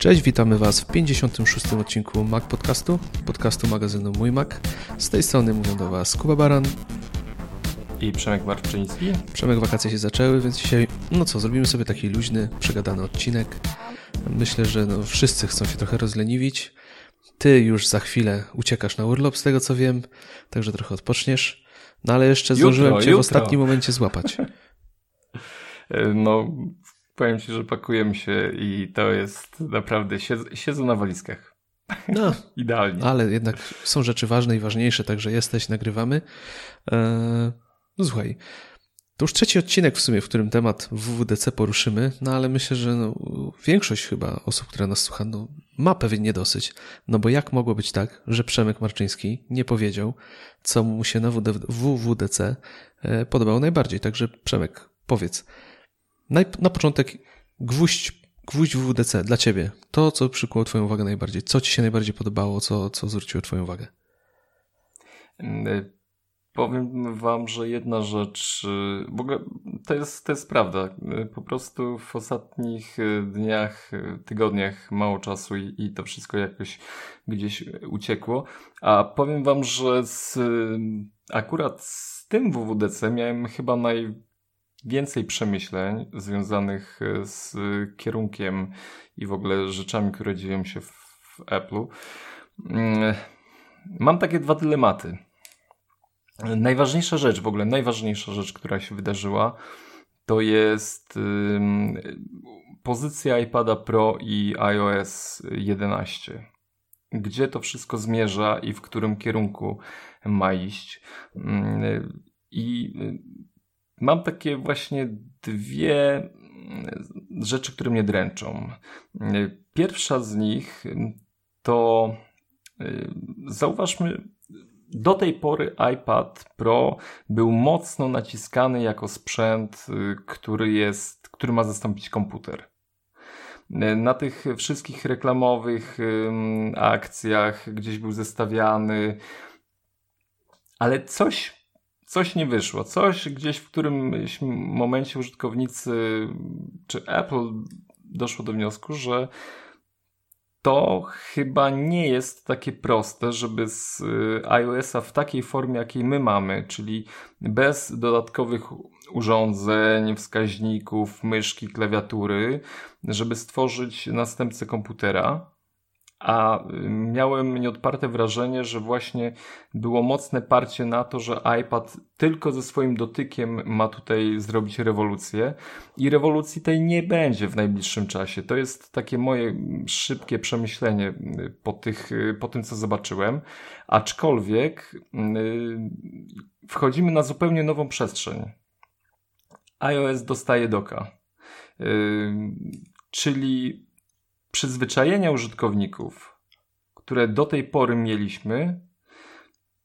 Cześć, witamy Was w 56. odcinku Mac Podcastu, podcastu magazynu Mój Mac. Z tej strony mówią do Was Kuba Baran i Przemek Marczyński. Przemek, wakacje się zaczęły, więc dzisiaj, no co, zrobimy sobie taki luźny, przegadany odcinek. Myślę, że no, wszyscy chcą się trochę rozleniwić. Ty już za chwilę uciekasz na urlop, z tego co wiem, także trochę odpoczniesz. No ale jeszcze zdążyłem jutro, Cię jutro. w ostatnim momencie złapać. No, powiem Ci, że pakujemy się i to jest naprawdę, siedzą, siedzą na walizkach. No, idealnie. Ale jednak są rzeczy ważne i ważniejsze, także jesteś, nagrywamy. Eee, no słuchaj, to już trzeci odcinek w sumie, w którym temat WWDC poruszymy, no ale myślę, że no, większość chyba osób, która nas słucha, no, ma pewien niedosyć. No bo jak mogło być tak, że Przemek Marczyński nie powiedział, co mu się na WWDC e, podobało najbardziej. Także Przemek, powiedz, na początek gwóźdź, gwóźdź WWDC dla ciebie. To, co przykuło twoją uwagę najbardziej. Co ci się najbardziej podobało, co, co zwróciło twoją uwagę? Mm, powiem wam, że jedna rzecz, y, w ogóle to jest, to jest prawda. Y, po prostu w ostatnich dniach, tygodniach mało czasu i, i to wszystko jakoś gdzieś uciekło. A powiem wam, że z, akurat z tym WWDC miałem chyba naj więcej przemyśleń związanych e, z kierunkiem i w ogóle rzeczami, które dzieją się w Apple'u. Mm, mam takie dwa dylematy. Najważniejsza rzecz, w ogóle najważniejsza rzecz, która się wydarzyła, to jest pozycja iPada Pro i iOS 11. Gdzie to wszystko zmierza i w którym kierunku ma iść. Mm, I mam takie właśnie dwie mm, rzeczy, które mnie dręczą. Pierwsza z nich to y, zauważmy, do tej pory iPad Pro był mocno naciskany jako sprzęt, y, który jest, który ma zastąpić komputer. Na tych wszystkich reklamowych akcjach gdzieś był zestawiany, ale coś coś nie wyszło. Coś gdzieś w którymś momencie użytkownicy czy Apple doszło do wniosku, że to chyba nie jest takie proste, żeby z y, iOS-a w takiej formie, jakiej my mamy, czyli bez dodatkowych urządzeń, wskaźników, myszki, klawiatury, żeby stworzyć następcę komputera a miałem nieodparte wrażenie, że właśnie było mocne parcie na to, że iPad tylko ze swoim dotykiem ma tutaj zrobić rewolucję i rewolucji tej nie będzie w najbliższym czasie. To jest takie moje szybkie przemyślenie po, tych, po tym, co zobaczyłem. Aczkolwiek wchodzimy na zupełnie nową przestrzeń. iOS dostaje doka. Czyli przyzwyczajenia użytkowników, które do tej pory mieliśmy,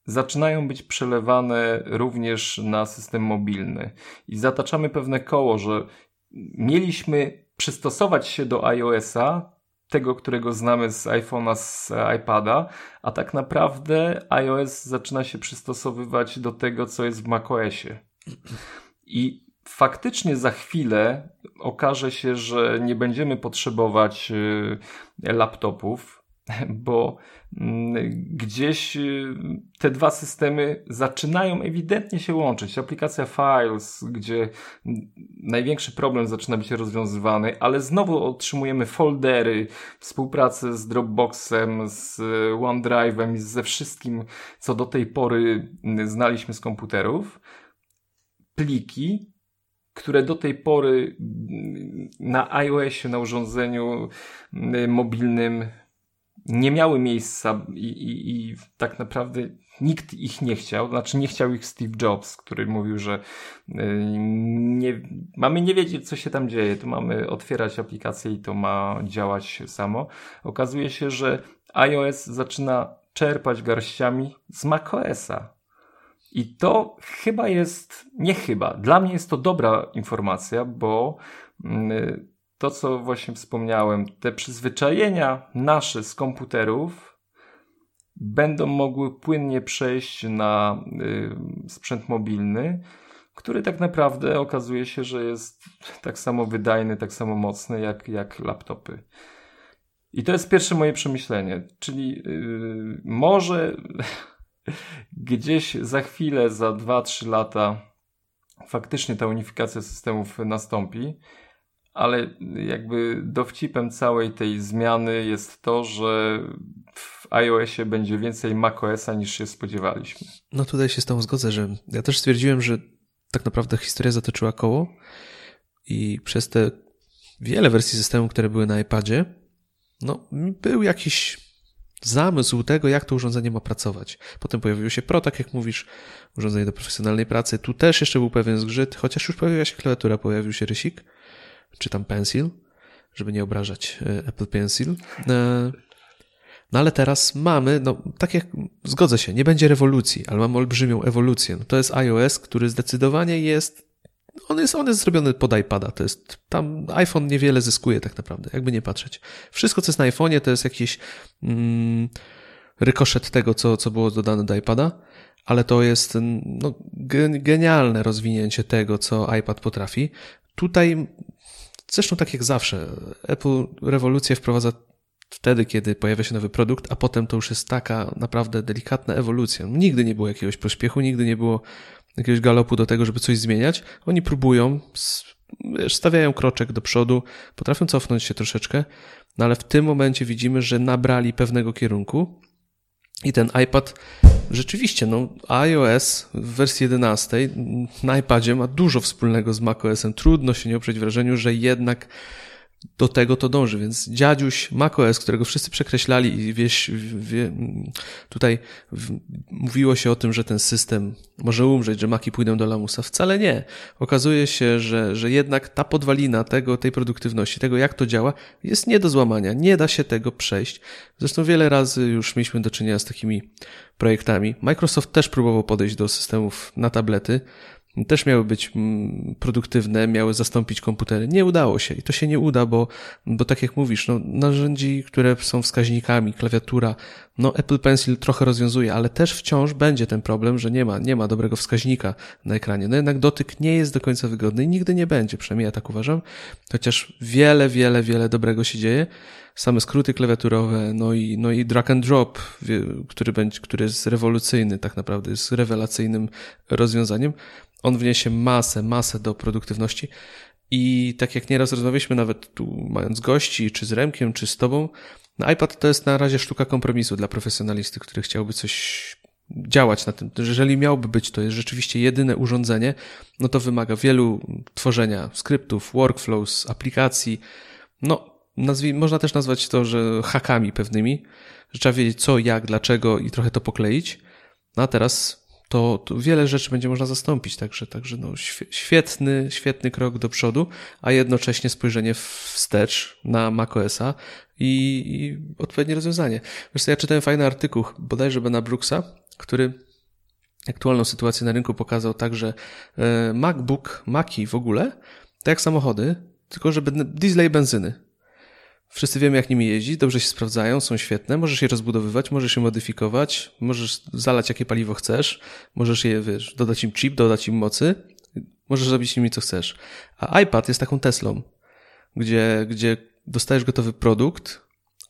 zaczynają być przelewane również na system mobilny. I zataczamy pewne koło, że mieliśmy przystosować się do iOS-a, tego, którego znamy z iPhone'a, z iPada, a tak naprawdę iOS zaczyna się przystosowywać do tego, co jest w macOSie. I faktycznie za chwilę okaże się, że nie będziemy potrzebować y, laptopów, bo mm, gdzieś y, te dwa systemy zaczynają ewidentnie się łączyć. Aplikacja Files, gdzie największy problem zaczyna być rozwiązywany, ale znowu otrzymujemy foldery, współpracę z Dropboxem, z OneDrive'em i ze wszystkim, co do tej pory mm, znaliśmy z komputerów. Pliki, które do tej pory na iOSie, na urządzeniu mm, mobilnym nie miały miejsca i, i, i, tak naprawdę nikt ich nie chciał. Znaczy nie chciał ich Steve Jobs, który mówił, że y, nie, mamy nie wiedzieć, co się tam dzieje. Tu mamy otwierać aplikację i to ma działać samo. Okazuje się, że iOS zaczyna czerpać garściami z macOSa. I to chyba jest, nie chyba, dla mnie jest to dobra informacja, bo mm, to, co właśnie wspomniałem, te przyzwyczajenia nasze z komputerów będą mogły płynnie przejść na y, sprzęt mobilny, który tak naprawdę okazuje się, że jest tak samo wydajny, tak samo mocny jak, jak laptopy. I to jest pierwsze moje przemyślenie, czyli yy, może gdzieś za chwilę, za 2-3 lata faktycznie ta unifikacja systemów nastąpi, ale jakby dowcipem całej tej zmiany jest to, że w iOSie będzie więcej macOSa niż się spodziewaliśmy. No tutaj się z tą zgodzę, że ja też stwierdziłem, że tak naprawdę historia zatoczyła koło i przez te wiele wersji systemu, które były na iPadzie, no był jakiś zamysł tego, jak to urządzenie ma pracować. Potem pojawiło się Pro, tak jak mówisz, urządzenie do profesjonalnej pracy. Tu też jeszcze był pewien zgrzyt, chociaż już pojawiła się klawiatura, pojawił się rysik, czy tam Pencil, żeby nie obrażać e, Apple Pencil. E, no ale teraz mamy, no tak jak zgodzę się, nie będzie rewolucji, ale mamy olbrzymią ewolucję. No, to jest iOS, który zdecydowanie jest on jest, on jest zrobiony pod iPada. To jest, tam iPhone niewiele zyskuje tak naprawdę, jakby nie patrzeć. Wszystko, co jest na iPhone'ie, to jest jakiś mm, rykoszet tego, co, co było dodane do iPada, ale to jest no, genialne rozwinięcie tego, co iPad potrafi. Tutaj, zresztą tak jak zawsze, Apple rewolucję wprowadza wtedy, kiedy pojawia się nowy produkt, a potem to już jest taka naprawdę delikatna ewolucja. Nigdy nie było jakiegoś pośpiechu, nigdy nie było jakiegoś galopu do tego, żeby coś zmieniać. Oni próbują, stawiają kroczek do przodu, potrafią cofnąć się troszeczkę, no ale w tym momencie widzimy, że nabrali pewnego kierunku i ten iPad rzeczywiście, no iOS w wersji 11 na iPadzie ma dużo wspólnego z macOSem. Trudno się nie oprzeć wrażeniu, że jednak do tego to dąży, więc dziadziuś macOS, którego wszyscy przekreślali i wieś, wie, tutaj mówiło się o tym, że ten system może umrzeć, że maki pójdą do lamusa. Wcale nie. Okazuje się, że, że jednak ta podwalina tego, tej produktywności, tego jak to działa, jest nie do złamania. Nie da się tego przejść. Zresztą wiele razy już mieliśmy do czynienia z takimi projektami. Microsoft też próbował podejść do systemów na tablety też miały być mm, produktywne, miały zastąpić komputery. Nie udało się i to się nie uda, bo, bo tak jak mówisz, no, narzędzi, które są wskaźnikami, klawiatura, no Apple Pencil trochę rozwiązuje, ale też wciąż będzie ten problem, że nie ma, nie ma dobrego wskaźnika na ekranie. No jednak dotyk nie jest do końca wygodny i nigdy nie będzie, przynajmniej ja tak uważam, chociaż wiele, wiele, wiele dobrego się dzieje same skróty klawiaturowe, no i, no i drag and drop, który, będzie, który jest rewolucyjny tak naprawdę, jest rewelacyjnym rozwiązaniem. On wniesie masę, masę do produktywności i tak jak nieraz rozmawialiśmy nawet tu mając gości, czy z Remkiem, czy z tobą, no iPad to jest na razie sztuka kompromisu dla profesjonalisty, który chciałby coś działać na tym. Jeżeli miałby być, to jest rzeczywiście jedyne urządzenie, no to wymaga wielu tworzenia skryptów, workflows, aplikacji. No, nazwij, można też nazwać to, że hakami pewnymi, że trzeba wiedzieć co, jak, dlaczego i trochę to pokleić. No a teraz to, to wiele rzeczy będzie można zastąpić, także, także no, świetny, świetny krok do przodu, a jednocześnie spojrzenie wstecz na macOSa i, i odpowiednie rozwiązanie. Wiesz ja czytałem fajny artykuł, bodajże Bena Brooksa, który aktualną sytuację na rynku pokazał tak, że e, MacBook, Maki w ogóle, tak jak samochody, tylko że i benzyny. Wszyscy wiemy, jak nimi jeździć, dobrze się sprawdzają, są świetne, możesz je rozbudowywać, możesz je modyfikować, możesz zalać jakie paliwo chcesz, możesz je, wiesz, dodać im chip, dodać im mocy, możesz zrobić nimi co chcesz. A iPad jest taką Teslą, gdzie, gdzie dostajesz gotowy produkt,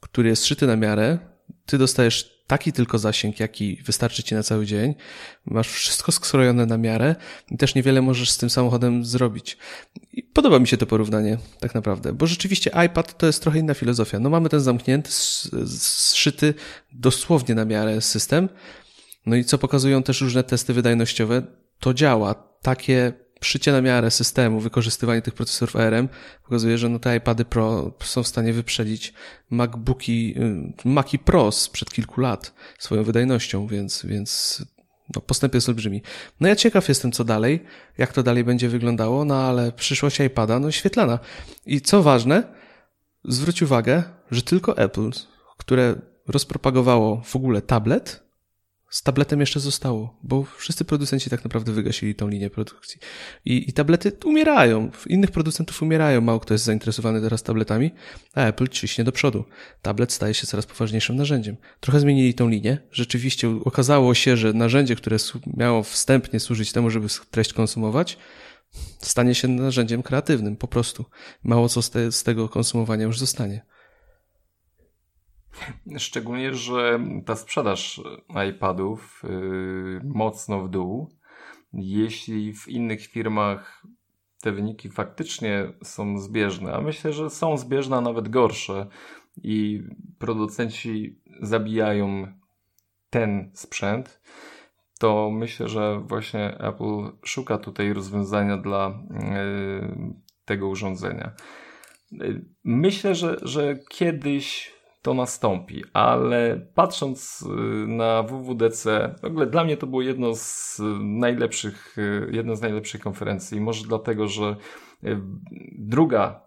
który jest szyty na miarę, ty dostajesz taki tylko zasięg, jaki wystarczy ci na cały dzień. Masz wszystko skrojone na miarę i też niewiele możesz z tym samochodem zrobić. I podoba mi się to porównanie, tak naprawdę, bo rzeczywiście iPad to jest trochę inna filozofia. No mamy ten zamknięty, zszyty dosłownie na miarę system. No i co pokazują też różne testy wydajnościowe, to działa. Takie szycie na miarę systemu, wykorzystywanie tych procesorów ARM pokazuje, że no te iPady Pro są w stanie wyprzedzić MacBooki, y, Maci Pro sprzed kilku lat swoją wydajnością, więc, więc no, postęp jest olbrzymi. No ja ciekaw jestem, co dalej, jak to dalej będzie wyglądało, no ale przyszłość iPada, no świetlana. I co ważne, zwróć uwagę, że tylko Apple, które rozpropagowało w ogóle tablet, z tabletem jeszcze zostało, bo wszyscy producenci tak naprawdę wygasili tą linię produkcji. I, I tablety umierają. Innych producentów umierają. Mało kto jest zainteresowany teraz tabletami, a Apple ciśnie do przodu. Tablet staje się coraz poważniejszym narzędziem. Trochę zmienili tą linię. Rzeczywiście okazało się, że narzędzie, które miało wstępnie służyć temu, żeby treść konsumować, stanie się narzędziem kreatywnym, po prostu. Mało co z, te, z tego konsumowania już zostanie. Szczególnie, że ta sprzedaż iPadów yy, mocno w dół. Jeśli w innych firmach te wyniki faktycznie są zbieżne, a myślę, że są zbieżne, a nawet gorsze i producenci zabijają ten sprzęt, to myślę, że właśnie Apple szuka tutaj rozwiązania dla yy, tego urządzenia. Yy, myślę, że, że kiedyś to nastąpi, ale patrząc yy, na WWDC, w ogóle dla mnie to było jedno z najlepszych, jedna z najlepszych konferencji. Może dlatego, że druga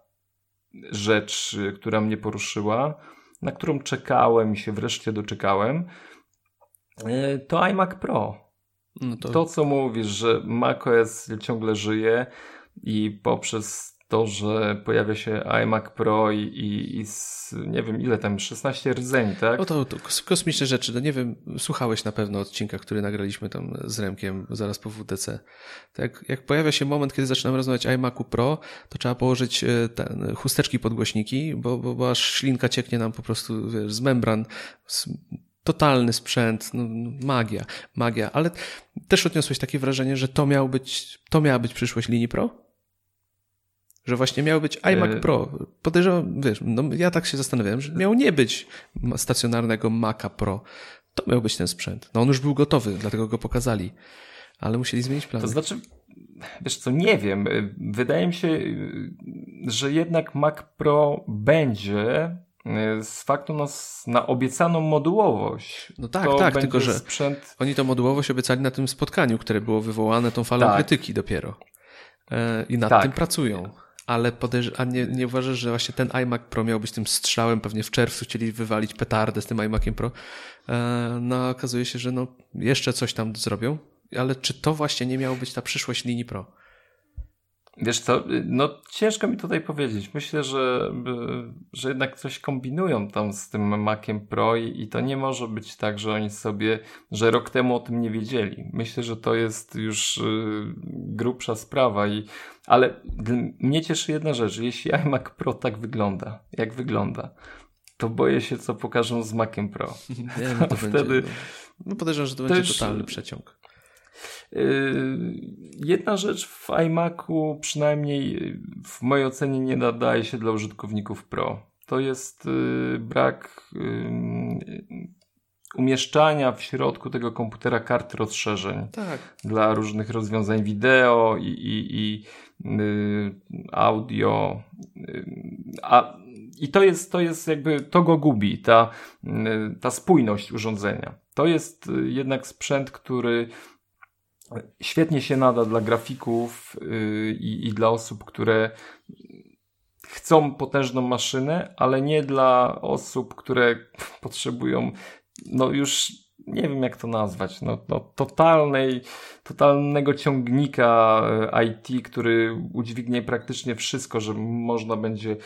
rzecz, która mnie poruszyła, na którą czekałem i się wreszcie doczekałem, to iMac Pro. No to... to, co mówisz, że macOS ciągle żyje i poprzez to, że pojawia się iMac Pro i, i, i z, nie wiem ile tam, 16 rdzeń, tak? No to, to kosmiczne rzeczy, no nie wiem, słuchałeś na pewno odcinka, który nagraliśmy tam z Remkiem zaraz po WDC. Tak, jak pojawia się moment, kiedy zaczynamy rozmawiać o iMacu Pro, to trzeba położyć e, ten, chusteczki podgłośniki, bo, bo, bo aż ślinka cieknie nam po prostu wiesz, z membran, z totalny sprzęt, no, no, magia, magia, ale też odniosłeś takie wrażenie, że to miał być, to miała być przyszłość linii Pro? Że właśnie miał być iMac e... Pro. Podejrzewam, wiesz, no ja tak się zastanawiałem, że miał nie być stacjonarnego Maca Pro. To miał być ten sprzęt. No on już był gotowy, dlatego go pokazali. Ale musieli zmienić plan. To znaczy, wiesz co, nie wiem. Wydaje mi się, że jednak Mac Pro będzie z faktu na, na obiecaną modułowość. No tak, tak, tylko że sprzęt... oni tą modułowość obiecali na tym spotkaniu, które było wywołane tą falą tak. krytyki dopiero. E, I nad tak. tym pracują. Ale podejrz- a nie, nie uważasz, że właśnie ten iMac Pro miał być tym strzałem, pewnie w czerwcu chcieli wywalić petardę z tym iMaciem Pro. E, no okazuje się, że no jeszcze coś tam zrobią, ale czy to właśnie nie miało być ta przyszłość linii Pro? Wiesz co, no ciężko mi tutaj powiedzieć. Myślę, że, że jednak coś kombinują tam z tym Maciem Pro i, i to nie może być tak, że oni sobie, że rok temu o tym nie wiedzieli. Myślę, że to jest już y, grubsza sprawa i ale mnie cieszy jedna rzecz, jeśli iMac Pro tak wygląda, jak wygląda, to boję się, co pokażą z Maciem Pro. No to wtedy. Będzie, no, no podejrzewam, że to, będzie totalny przeciąg. Yy, jedna rzecz w iMacu przynajmniej w mojej ocenie nie nadaje się dla użytkowników Pro. To jest yy, brak yy, umieszczania w środku tego komputera kart rozszerzeń tak. dla różnych rozwiązań wideo i, i, i audio. A, I to jest, to jest jakby, to go gubi, ta, ta spójność urządzenia. To jest jednak sprzęt, który świetnie się nada dla grafików i, i dla osób, które chcą potężną maszynę, ale nie dla osób, które potrzebują no już nie wiem jak to nazwać, no, no totalnej, totalnego ciągnika e, IT, który udźwignie praktycznie wszystko, że można będzie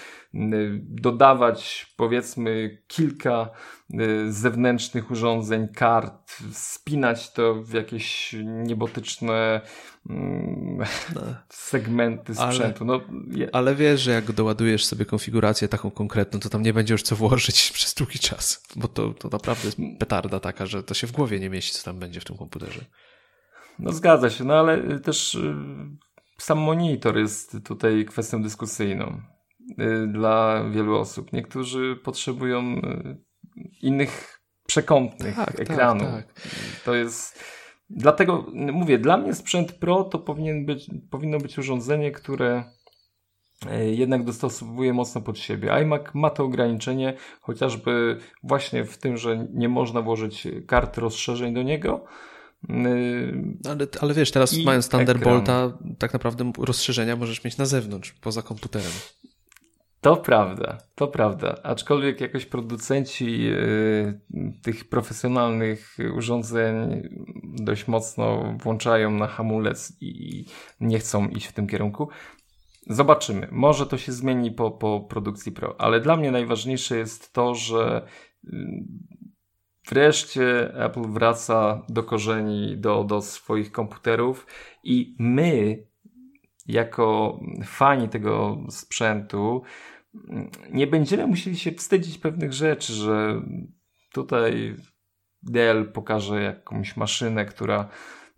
dodawać powiedzmy kilka zewnętrznych urządzeń, kart, spinać to w jakieś niebotyczne no. segmenty sprzętu. Ale, no, je... ale wiesz, że jak doładujesz sobie konfigurację taką konkretną, to tam nie będzie już co włożyć przez długi czas, bo to, to naprawdę jest petarda taka, że to się w głowie nie mieści, co tam będzie w tym komputerze. No zgadza się, no ale też y, sam monitor jest tutaj kwestią dyskusyjną y, dla wielu osób. Niektórzy potrzebują y, innych przekątnych tak, tak ekranu. Tak, tak. To jest Dlatego mówię, dla mnie sprzęt Pro to powinien być, powinno być urządzenie, które e, jednak dostosowuje mocno pod siebie. iMac ma to ograniczenie, chociażby właśnie w tym, że nie można włożyć kart rozszerzeń do niego. Ale, ale wiesz, teraz mając Thunderbolta, tak naprawdę rozszerzenia możesz mieć na zewnątrz, poza komputerem. To prawda, to prawda. Aczkolwiek jakoś producenci y, tych profesjonalnych urządzeń dość mocno włączają na hamulec i nie chcą iść w tym kierunku. Zobaczymy. Może to się zmieni po, po produkcji Pro, ale dla mnie najważniejsze jest to, że y, wreszcie Apple wraca do korzeni, do, do swoich komputerów i my, jako fani tego sprzętu, nie będziemy musieli się wstydzić pewnych rzeczy, że tutaj Dell pokaże jakąś maszynę, która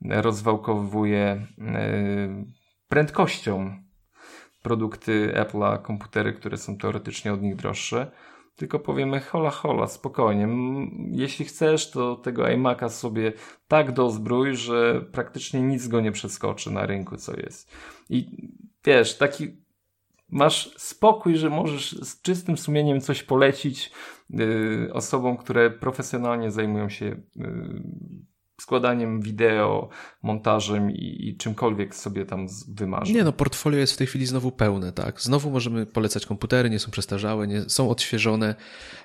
rozwałkowuje e, prędkością produkty Apple'a, komputery, które są teoretycznie od nich droższe. Tylko powiemy hola hola, spokojnie. Jeśli chcesz, to tego iMac'a sobie tak dozbrój, że praktycznie nic go nie przeskoczy na rynku, co jest. I wiesz, taki masz spokój, że możesz z czystym sumieniem coś polecić yy, osobom, które profesjonalnie zajmują się yy, składaniem wideo, montażem i, i czymkolwiek sobie tam wymarzy. Nie no, portfolio jest w tej chwili znowu pełne, tak. Znowu możemy polecać komputery, nie są przestarzałe, nie, są odświeżone.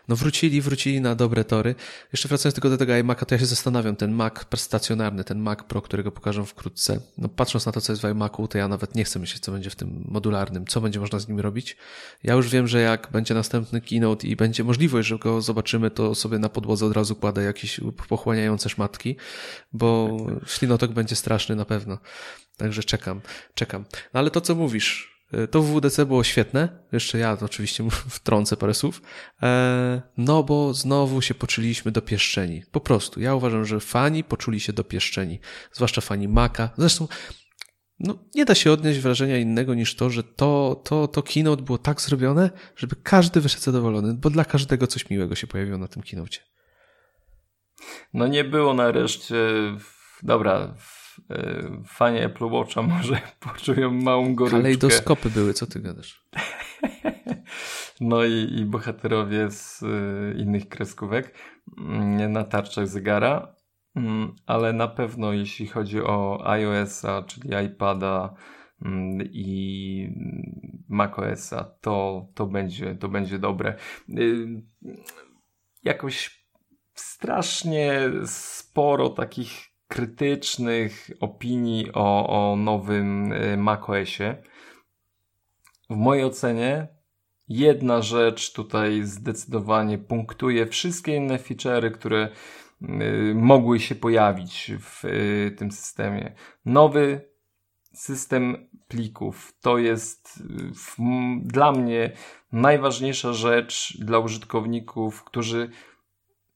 No wrócili, wrócili na dobre tory. Jeszcze wracając tylko do tego iMac'a, to ja się zastanawiam, ten Mac stacjonarny, ten Mac Pro, którego pokażę wkrótce. No patrząc na to, co jest w iMac'u, to ja nawet nie chcę myśleć, co będzie w tym modularnym, co będzie można z nim robić. Ja już wiem, że jak będzie następny keynote i będzie możliwość, że go zobaczymy, to sobie na podłodze od razu kładę jakieś pochłaniające szmatki bo ślinotok będzie straszny na pewno. Także czekam, czekam. No ale to, co mówisz, e, to w WDC było świetne. Jeszcze ja oczywiście wtrącę parę słów. E, no bo znowu się poczuliśmy dopieszczeni. Po prostu. Ja uważam, że fani poczuli się dopieszczeni. Zwłaszcza fani Maka. Zresztą no, nie da się odnieść wrażenia innego niż to, że to, to, to keynote było tak zrobione, żeby każdy wyszedł zadowolony, bo dla każdego coś miłego się pojawiło na tym keynote. No nie było nareszcie, dobra, e, fanie Apple Watcha może poczują małą goryczkę. Kalejdoskopy były, co ty gadasz? No i, i bohaterowie z y, innych kreskówek mm, na tarczach zegara, mm, ale na pewno jeśli chodzi o iOS-a, czyli iPada mm, i macOS-a, to, to, będzie, to będzie dobre. Y, jakoś strasznie sporo takich krytycznych opinii o, o nowym y, macOSie. W mojej ocenie jedna rzecz tutaj zdecydowanie punktuje wszystkie inne feature'y, które y, mogły się pojawić w y, tym systemie. Nowy system plików to jest w, dla mnie najważniejsza rzecz dla użytkowników, którzy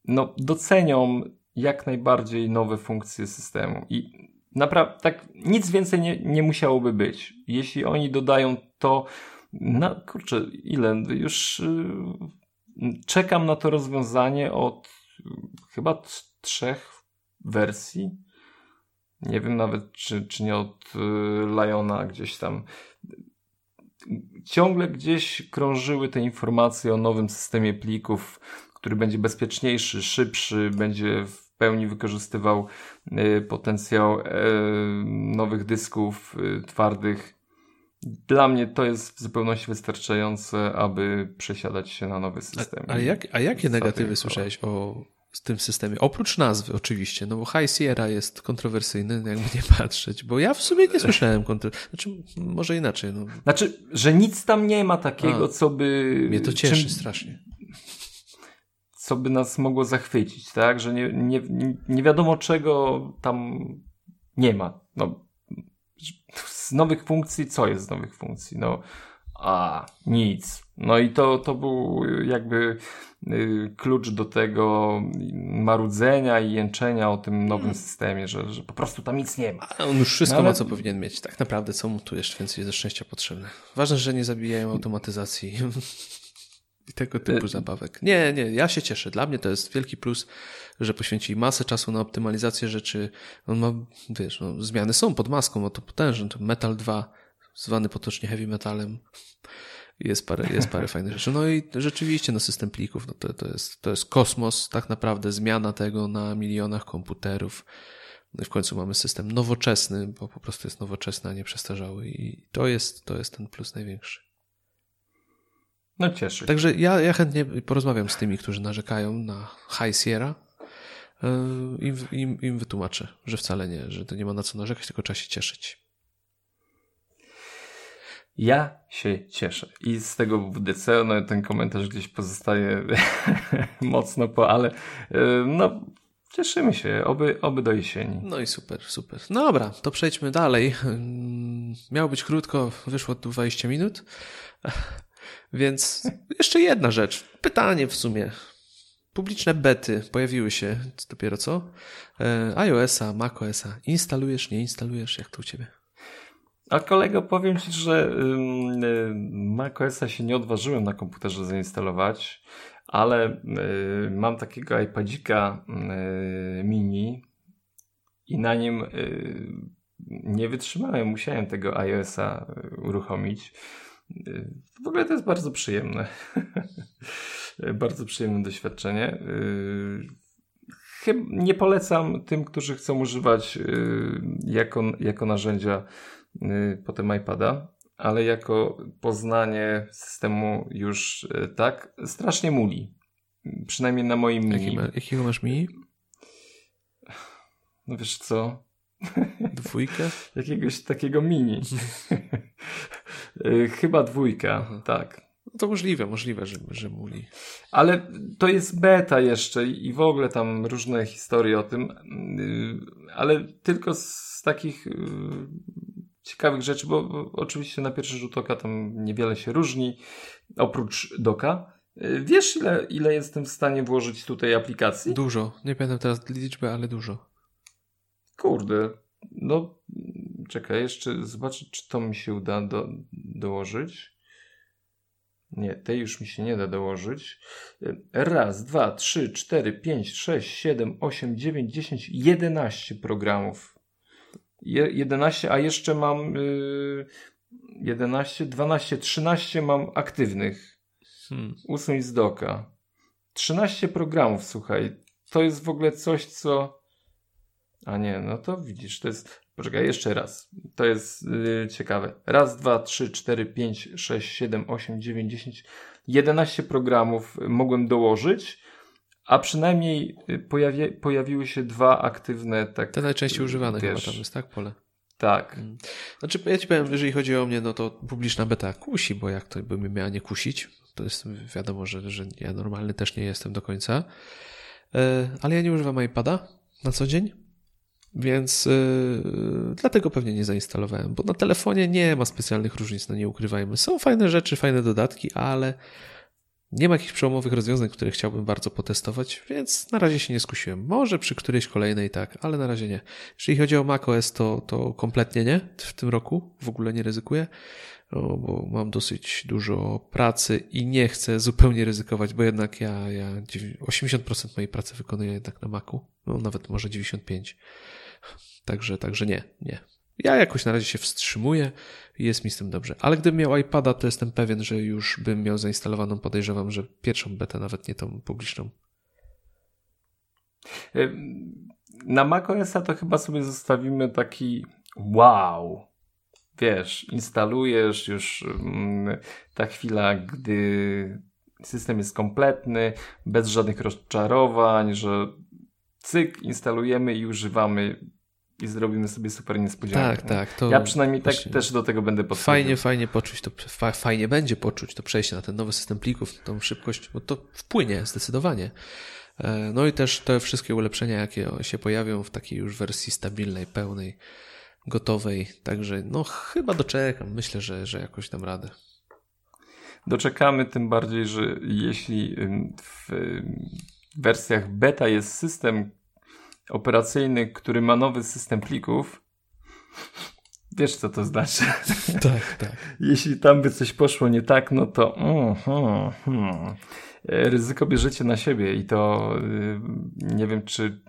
no, docenią jak najbardziej nowe funkcje systemu. I naprawdę tak nic więcej nie, nie musiałoby być. Jeśli oni dodają to, na kurczę, ile? Już yy, czekam na to rozwiązanie od yy, chyba trzech wersji. Nie wiem nawet, czy, czy nie od yy, Liona gdzieś tam. Ciągle gdzieś krążyły te informacje o nowym systemie plików który będzie bezpieczniejszy, szybszy, będzie w pełni wykorzystywał y, potencjał y, nowych dysków y, twardych. Dla mnie to jest w zupełności wystarczające, aby przesiadać się na nowy system. A, a, jak, a jakie negatywy słyszałeś o tym systemie? Oprócz nazwy oczywiście, no bo High Sierra jest kontrowersyjny, jakby nie patrzeć, bo ja w sumie nie słyszałem kontrowersyjny. Znaczy, może inaczej. No. Znaczy, że nic tam nie ma takiego, a, co by... Mnie to cieszy czym... strasznie co by nas mogło zachwycić, tak? Że nie, nie, nie wiadomo czego tam nie ma. No, z nowych funkcji, co jest z nowych funkcji? No, a, nic. No i to, to był jakby y, klucz do tego marudzenia i jęczenia o tym nowym hmm. systemie, że, że po prostu tam nic nie ma. A on już wszystko no, ale... ma, co powinien mieć. Tak naprawdę, co mu tu jeszcze więcej ze szczęścia potrzebne. Ważne, że nie zabijają automatyzacji. i tego typu y, zabawek. Nie, nie, ja się cieszę. Dla mnie to jest wielki plus, że poświęci masę czasu na optymalizację rzeczy. On ma, wiesz, no, zmiany są pod maską, no to potężny. To Metal 2, zwany potocznie heavy metalem. Jest parę, jest parę fajnych rzeczy. No i rzeczywiście, no system plików, no to, to, jest, to jest kosmos, tak naprawdę zmiana tego na milionach komputerów. No w końcu mamy system nowoczesny, bo po prostu jest nowoczesny, a nie przestarzały i to jest, to jest ten plus największy. No cieszy. Także ja, ja chętnie porozmawiam z tymi, którzy narzekają na High Sierra i e, im, im, im wytłumaczę, że wcale nie, że to nie ma na co narzekać, tylko trzeba się cieszyć. Ja się cieszę. I z tego WDC, no ten komentarz gdzieś pozostaje mocno po, ale e, no cieszymy się, oby, oby do jesieni. No i super, super. No dobra, to przejdźmy dalej. Miało być krótko, wyszło 20 minut. Więc jeszcze jedna rzecz. Pytanie w sumie. Publiczne bety pojawiły się dopiero co? E, iOS-a, macOS-a. Instalujesz, nie instalujesz? Jak to u ciebie? A kolego, powiem Ci, że y, macOSa się nie odważyłem na komputerze zainstalować, ale y, mam takiego iPadzika y, mini i na nim nie wytrzymałem, musiałem tego iOS-a uruchomić. Y, w ogóle to jest bardzo przyjemne. bardzo przyjemne doświadczenie. Nie polecam tym, którzy chcą używać jako, jako narzędzia potem iPada, ale jako poznanie systemu już tak strasznie muli. Przynajmniej na moim mini. Jaki jakiego masz mini? No wiesz co? Dwójkę? Jakiegoś takiego mini. Y, chyba dwójka, Aha. tak. No to możliwe, możliwe, że, że muli. Ale to jest beta jeszcze i w ogóle tam różne historie o tym, y, ale tylko z takich y, ciekawych rzeczy, bo oczywiście na pierwszy rzut oka tam niewiele się różni, oprócz doka. Wiesz, ile, ile jestem w stanie włożyć tutaj aplikacji? Dużo. Nie pamiętam teraz liczby, ale dużo. Kurde, no czekaj, jeszcze zobaczę, czy to mi się uda do, dołożyć. Nie, tej już mi się nie da dołożyć. Raz, dwa, trzy, cztery, pięć, sześć, siedem, osiem, dziewięć, dziesięć, jedenaście programów. Je, 11, a jeszcze mam yy, 11, 12, 13 mam aktywnych. Hmm. Usuń z doka. 13 programów, słuchaj. To jest w ogóle coś, co a nie, no to widzisz, to jest. Poczekaj, jeszcze raz. To jest yy, ciekawe. Raz, dwa, trzy, cztery, pięć, sześć, siedem, osiem, dziewięć, dziesięć. jedenaście programów mogłem dołożyć, a przynajmniej y, pojawi pojawiły się dwa aktywne. Tak, Te najczęściej używane wiesz, chyba tam jest, tak? Pole. Tak. Mm. Znaczy, ja ci powiem, jeżeli chodzi o mnie, no to publiczna beta kusi, bo jak to by mnie miała nie kusić, to jest wiadomo, że, że ja normalny też nie jestem do końca. Yy, ale ja nie używam iPada na co dzień więc yy, dlatego pewnie nie zainstalowałem, bo na telefonie nie ma specjalnych różnic, no nie ukrywajmy. Są fajne rzeczy, fajne dodatki, ale nie ma jakichś przełomowych rozwiązań, które chciałbym bardzo potestować, więc na razie się nie skusiłem. Może przy którejś kolejnej tak, ale na razie nie. Jeżeli chodzi o macOS, to, to kompletnie nie w tym roku, w ogóle nie ryzykuję, bo mam dosyć dużo pracy i nie chcę zupełnie ryzykować, bo jednak ja, ja 80% mojej pracy wykonuję jednak na Macu, no nawet może 95%. Także, także nie, nie. Ja jakoś na razie się wstrzymuję i jest mi z tym dobrze. Ale gdybym miał iPada, to jestem pewien, że już bym miał zainstalowaną, podejrzewam, że pierwszą betę, nawet nie tą publiczną. Na macOSa to chyba sobie zostawimy taki wow. Wiesz, instalujesz już mm, ta chwila, gdy system jest kompletny, bez żadnych rozczarowań, że cyk, instalujemy i używamy i zrobimy sobie super niespodziankę. Tak, tak. To ja przynajmniej tak też do tego będę podchodził. Fajnie, fajnie poczuć, to fa fajnie będzie poczuć to przejście na ten nowy system plików, tą szybkość, bo to wpłynie zdecydowanie. E, no i też te wszystkie ulepszenia, jakie się pojawią w takiej już wersji stabilnej, pełnej, gotowej. Także no chyba doczekam. Myślę, że, że jakoś dam radę. Doczekamy, tym bardziej, że jeśli w wersjach beta jest system operacyjny, który ma nowy system plików, wiesz co to znaczy. Tak, tak. Jeśli tam by coś poszło nie tak, no to mm, hmm, hmm. ryzyko bierzecie na siebie i to y, nie wiem, czy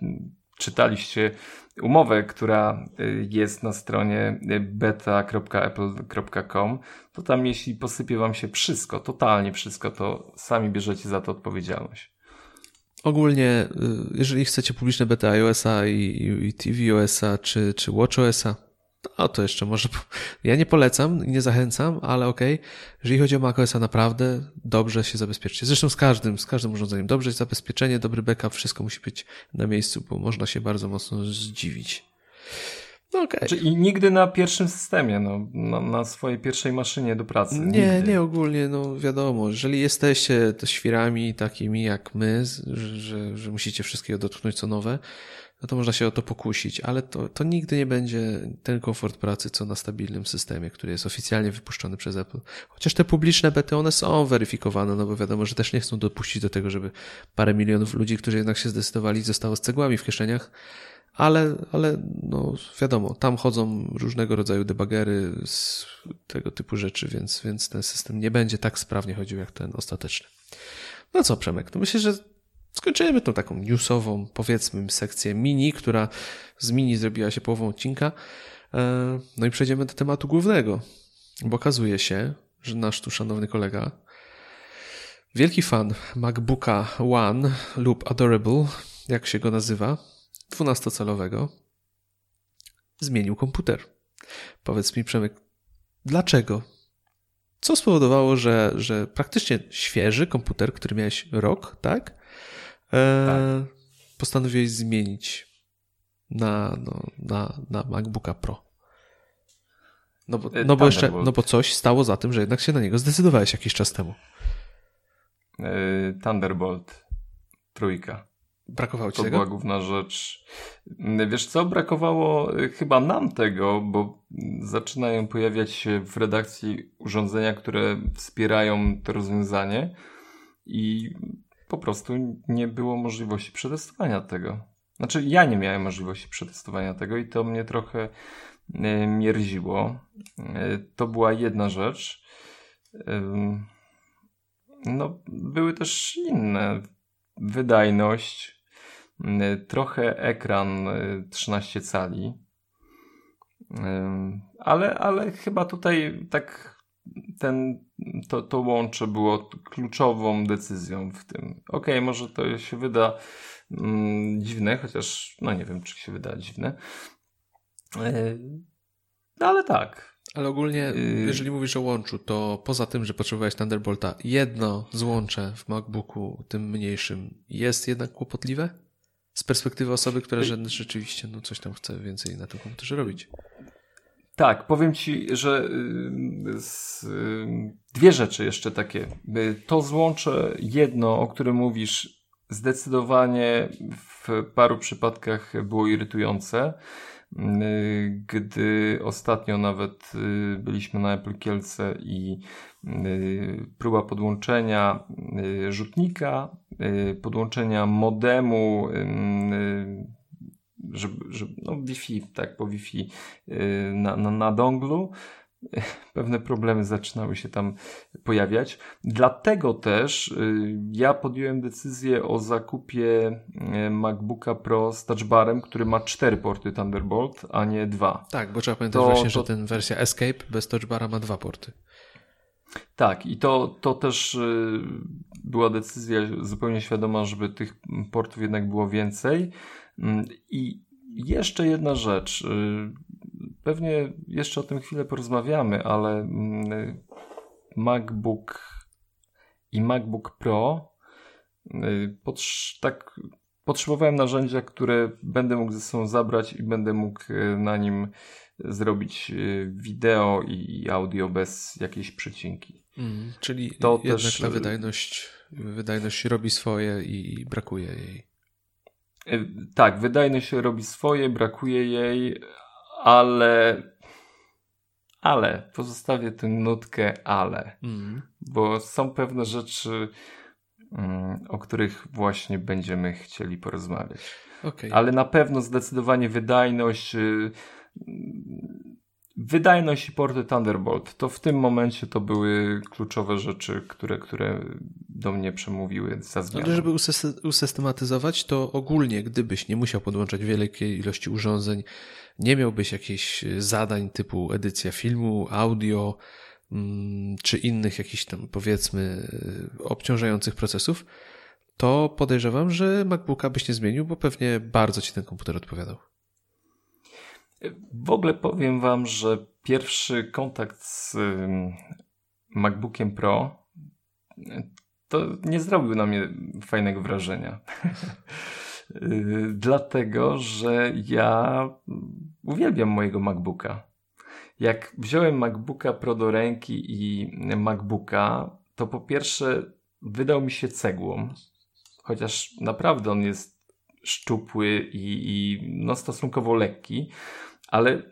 czytaliście umowę, która y, jest na stronie beta.apple.com, to tam jeśli posypie wam się wszystko, totalnie wszystko, to sami bierzecie za to odpowiedzialność. Ogólnie, y, jeżeli chcecie publiczne beta iOS-a i, i tvOS-a czy, czy watchOS-a, to, to jeszcze może. Ja nie polecam i nie zachęcam, ale okej. Okay. Jeżeli chodzi o macOS-a, naprawdę dobrze się zabezpieczyć. Zresztą z każdym, z każdym urządzeniem. Dobrze jest zabezpieczenie, dobry backup, wszystko musi być na miejscu, bo można się bardzo mocno zdziwić. No okay. Znaczy, I nigdy na pierwszym systemie, no, na, na, swojej pierwszej maszynie do pracy. Nie, nigdy. nie ogólnie, no wiadomo, jeżeli jesteście to świrami takimi jak my, że, że, że musicie wszystkiego dotknąć co nowe, no to można się o to pokusić, ale to, to nigdy nie będzie ten komfort pracy, co na stabilnym systemie, który jest oficjalnie wypuszczony przez Apple. Chociaż te publiczne bety, one są weryfikowane, no bo wiadomo, że też nie chcą dopuścić do tego, żeby parę milionów ludzi, którzy jednak się zdecydowali, zostało z cegłami w kieszeniach, ale, ale no wiadomo, tam chodzą różnego rodzaju debagery z tego typu rzeczy, więc, więc ten system nie będzie tak sprawnie chodził jak ten ostateczny. No co, Przemek, no myślę, że skończymy tą taką newsową, powiedzmy, sekcję mini, która z mini zrobiła się połową odcinka. E, no i przejdziemy do tematu głównego, bo okazuje się, że nasz tu szanowny kolega, wielki fan MacBooka One lub Adorable, jak się go nazywa, 12-calowego, zmienił komputer. Powiedz mi, Przemek, dlaczego? Co spowodowało, że, że praktycznie świeży komputer, który miałeś rok, tak? E, tak. Postanowiłeś zmienić na, no, na, na MacBooka Pro. No bo, no, bo jeszcze, no bo coś stało za tym, że jednak się na niego zdecydowałeś jakiś czas temu. Thunderbolt trójka. Brakowało ci to tego? To była główna rzecz. Wiesz co, brakowało y, chyba nam tego, bo zaczynają pojawiać się w redakcji urządzenia, które wspierają to rozwiązanie i po prostu nie było możliwości przetestowania tego. Znaczy, ja nie miałem możliwości przetestowania tego i to mnie trochę y, mierziło. Y, to była jedna rzecz. No, były też inne. Wydajność, trochę ekran 13 y, cali. Y, ale, ale chyba tutaj tak ten, to, to łącze było kluczową decyzją w tym. Okej, okay, może to się wyda mm, dziwne, chociaż no nie wiem, czy się wyda dziwne. No ale tak. Ale ogólnie, jeżeli mówisz o łączu, to poza tym, że potrzebowałeś Thunderbolta, jedno złącze w MacBooku, tym mniejszym, jest jednak kłopotliwe? Z perspektywy osoby, która rzeczywiście no, coś tam chce więcej na tym komputerze robić. Tak, powiem ci, że z, dwie rzeczy jeszcze takie. Y, to złącze jedno, o którym mówisz, zdecydowanie w paru przypadkach było irytujące. Gdy ostatnio nawet byliśmy na Apple Kielce i próba podłączenia rzutnika Y, podłączenia modemu, żeby, żeby no Wi-Fi, tak, po Wi-Fi y, na, na, na donglu, pewne problemy zaczynały się tam pojawiać. Dlatego też y, ja podjąłem decyzję o zakupie MacBooka Pro z touchbarem, który ma cztery porty Thunderbolt, a nie dwa. Tak, bo trzeba pamiętać to, właśnie, to... że ten wersja Escape bez touchbara ma dwa porty. Tak, i to, to też y, była decyzja zupełnie świadoma, żeby tych portów jednak było więcej. Mm, I jeszcze jedna rzecz. Y, pewnie jeszcze o tym chwilę porozmawiamy, ale mm, MacBook i MacBook Pro y, tak potrzebowałem narzędzia, które będę mógł ze sobą zabrać i będę mógł na nim zrobić y, wideo i audio bez jakiejś przecinki. Mm, czyli to jednak też... ta y, wydajność, wydajność robi swoje i brakuje jej. Y, tak, wydajność robi swoje, brakuje jej, ale ale pozostawię tę nutkę ale, mm. bo są pewne rzeczy, mm, o których właśnie będziemy chcieli porozmawiać. Okay. Ale na pewno zdecydowanie wydajność, Wydajność i porty Thunderbolt to w tym momencie to były kluczowe rzeczy, które, które do mnie przemówiły za zmianę. Ale żeby usystematyzować, to ogólnie, gdybyś nie musiał podłączać wielkiej ilości urządzeń, nie miałbyś jakichś zadań typu edycja filmu, audio, mm, czy innych jakichś tam powiedzmy obciążających procesów, to podejrzewam, że MacBooka byś nie zmienił, bo pewnie bardzo ci ten komputer odpowiadał. W ogóle powiem Wam, że pierwszy kontakt z MacBookiem Pro to nie zrobił na mnie fajnego wrażenia. Yy, dlatego, że ja uwielbiam mojego MacBooka. Jak wziąłem MacBooka Pro do ręki i MacBooka, to po pierwsze wydał mi się cegłą, chociaż naprawdę on jest szczupły i, i no stosunkowo lekki, ale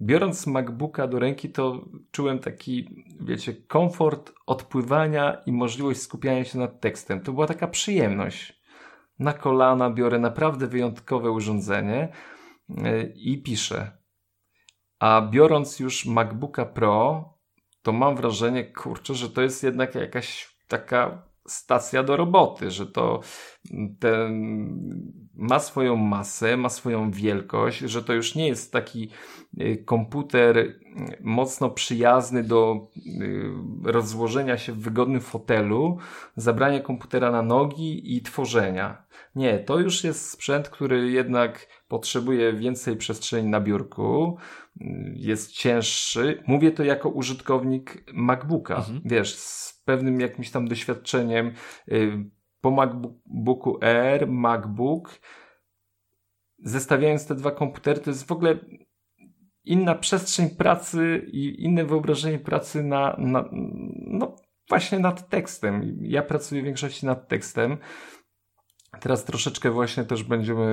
biorąc MacBooka do ręki, to czułem taki, wiecie, komfort odpływania i możliwość skupiania się nad tekstem. To była taka przyjemność. Na kolana biorę naprawdę wyjątkowe urządzenie e, i piszę. A biorąc już MacBooka Pro, to mam wrażenie, kurczę, że to jest jednak jakaś taka stacja do roboty, że to ten ma swoją masę, ma swoją wielkość, że to już nie jest taki y, komputer mocno przyjazny do y, rozłożenia się w wygodnym fotelu, zabrania komputera na nogi i tworzenia. Nie, to już jest sprzęt, który jednak potrzebuje więcej przestrzeni na biurku, y, jest cięższy. Mówię to jako użytkownik MacBooka. Mhm. Wiesz, pewnym jakimś tam doświadczeniem y, po MacBooku Air, MacBook. Zestawiając te dwa komputery, to jest w ogóle inna przestrzeń pracy i inne wyobrażenie pracy na, na no właśnie nad tekstem. Ja pracuję w większości nad tekstem. Teraz troszeczkę właśnie też będziemy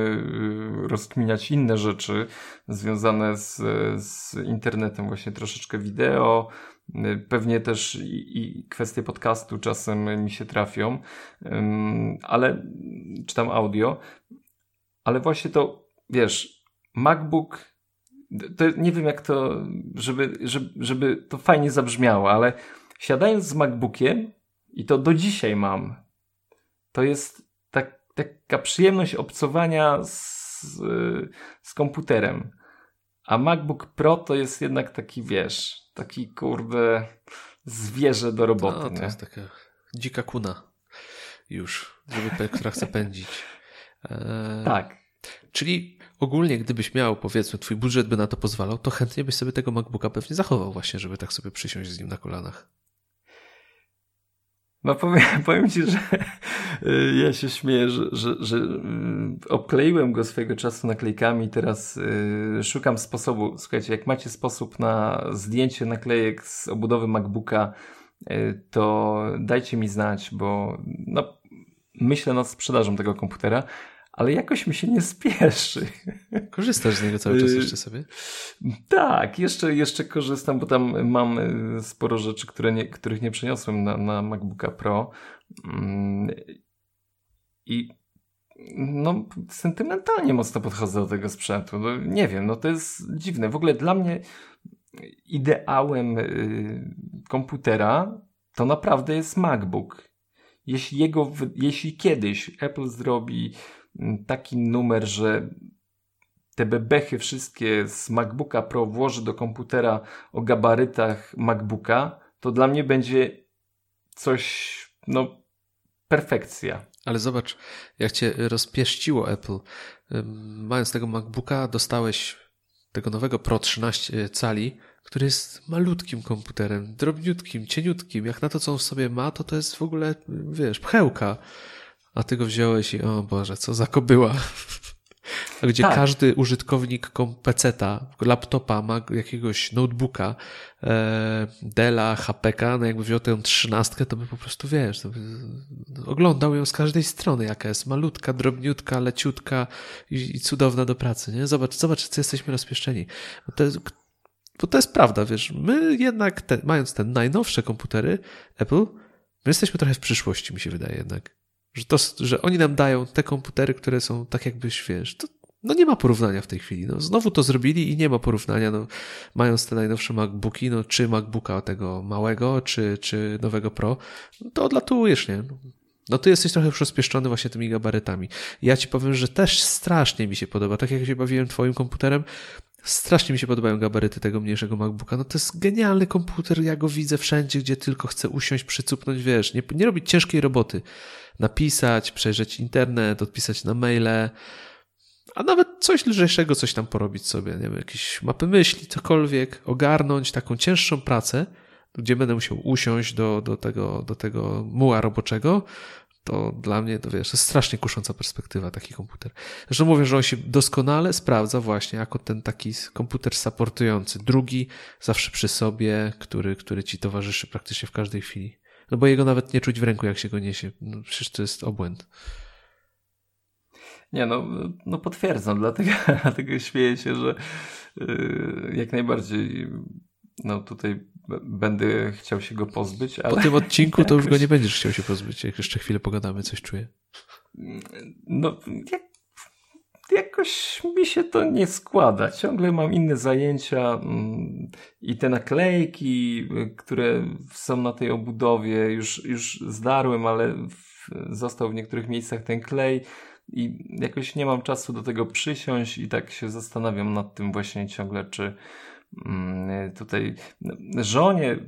y, rozkminiać inne rzeczy związane z, z internetem, właśnie troszeczkę wideo, pewnie też i, i kwestie podcastu czasem mi się trafią, ale czy tam audio, ale właśnie to, wiesz, MacBook, to nie wiem jak to, żeby, żeby, żeby to fajnie zabrzmiało, ale siadając z MacBookiem i to do dzisiaj mam, to jest taka przyjemność obcowania z, z komputerem. A MacBook Pro to jest jednak taki, wiesz, taki kurde zwierzę do roboty. No, to nie? jest taka dzika kuna już, żeby, która chce pędzić. Eee, tak. Czyli ogólnie, gdybyś miał, powiedzmy, twój budżet by na to pozwalał, to chętnie byś sobie tego MacBooka pewnie zachował właśnie, żeby tak sobie przysiąść z nim na kolanach. No powiem, powiem ci, że y, ja się śmieję, że, że, że y, obkleiłem go swojego czasu naklejkami i teraz y, szukam sposobu. Słuchajcie, jak macie sposób na zdjęcie naklejek z obudowy MacBooka, to dajcie mi znać, bo no, myślę nad sprzedażą tego komputera ale jakoś mi się nie spieszy. Korzystasz z niego cały czas jeszcze sobie? Tak, jeszcze, jeszcze korzystam, bo tam mam y, sporo rzeczy, które nie, których nie przeniosłem na, na MacBooka Pro. Mm, I no, sentymentalnie mocno podchodzę do tego sprzętu. No, nie wiem, no to jest dziwne. W ogóle dla mnie ideałem y, komputera to naprawdę jest MacBook. Jeśli, jego, jeśli kiedyś Apple zrobi taki numer, że te bebechy wszystkie z MacBooka Pro włoży do komputera o gabarytach MacBooka, to dla mnie będzie coś, no, perfekcja. Ale zobacz, jak cię rozpieszciło Apple. Mając tego MacBooka, dostałeś tego nowego Pro 13 cali, który jest malutkim komputerem, drobniutkim, cieniutkim. Jak na to, co on w sobie ma, to to jest w ogóle, wiesz, pchełka a ty go wziąłeś i o Boże, co za kobyła. Gdzie tak. każdy użytkownik PC-ta, laptopa, ma jakiegoś notebooka, e, Della, HPK, no jakby wziął tę trzynastkę, to by po prostu, wiesz, by, no, oglądał ją z każdej strony, jaka jest malutka, drobniutka, leciutka i, i cudowna do pracy, nie? Zobacz, zobacz, co jesteśmy rozpieszczeni. Bo to jest, bo to jest prawda, wiesz, my jednak, te, mając te najnowsze komputery Apple, my jesteśmy trochę w przyszłości, mi się wydaje jednak. Że, to, że oni nam dają te komputery, które są tak jakbyś, wiesz, to, no nie ma porównania w tej chwili. No, znowu to zrobili i nie ma porównania. No, mając te najnowsze MacBooki, no, czy MacBooka tego małego, czy, czy nowego Pro, no, to odlatujesz, nie? No ty jesteś trochę już rozpieszczony właśnie tymi gabarytami. Ja ci powiem, że też strasznie mi się podoba. Tak jak się bawiłem twoim komputerem, strasznie mi się podobają gabaryty tego mniejszego MacBooka. No to jest genialny komputer, ja go widzę wszędzie, gdzie tylko chcę usiąść, przycupnąć, wiesz, nie, nie robić ciężkiej roboty napisać, przejrzeć internet, odpisać na maile, a nawet coś lżejszego, coś tam porobić sobie, nie wiem, jakieś mapy myśli, cokolwiek, ogarnąć taką cięższą pracę, gdzie będę musiał usiąść do, do, tego, do tego muła roboczego, to dla mnie, to wiesz, to jest strasznie kusząca perspektywa taki komputer. Zresztą mówię, że on się doskonale sprawdza właśnie jako ten taki komputer supportujący. Drugi, zawsze przy sobie, który, który ci towarzyszy praktycznie w każdej chwili. No bo jego nawet nie czuć w ręku, jak się go niesie. No przecież to jest obłęd. Nie, no, no potwierdzam, dlatego, dlatego śmieję się, że yy, jak najbardziej no tutaj będę chciał się go pozbyć. Ale po tym odcinku to już go nie będziesz chciał się pozbyć, jak jeszcze chwilę pogadamy, coś czuję. No, jak, jakoś mi się to nie składa. Ciągle mam inne zajęcia mm, i te naklejki, które są na tej obudowie, już, już zdarłem, ale w, został w niektórych miejscach ten klej i jakoś nie mam czasu do tego przysiąść i tak się zastanawiam nad tym właśnie ciągle, czy tutaj żonie y,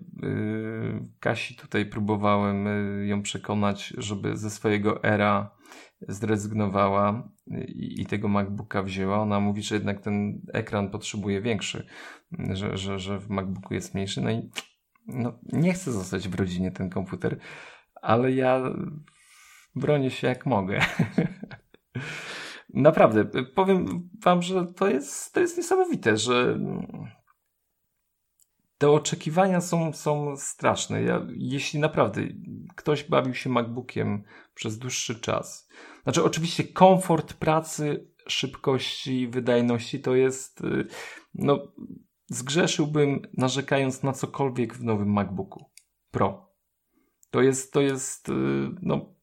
Kasi tutaj próbowałem y, ją przekonać, żeby ze swojego era zrezygnowała i, i tego MacBooka wzięła. Ona mówi, że jednak ten ekran potrzebuje większy, że, że, że w MacBooku jest mniejszy. No i no, nie chcę zostać w rodzinie ten komputer, ale ja bronię się jak mogę. Naprawdę, powiem wam, że to jest, to jest niesamowite, że te oczekiwania są, są straszne. Ja, jeśli naprawdę ktoś bawił się MacBookiem przez dłuższy czas, znaczy oczywiście komfort pracy, szybkości, wydajności to jest, y, no, zgrzeszyłbym narzekając na cokolwiek w nowym MacBooku Pro. To jest, to jest, y, no,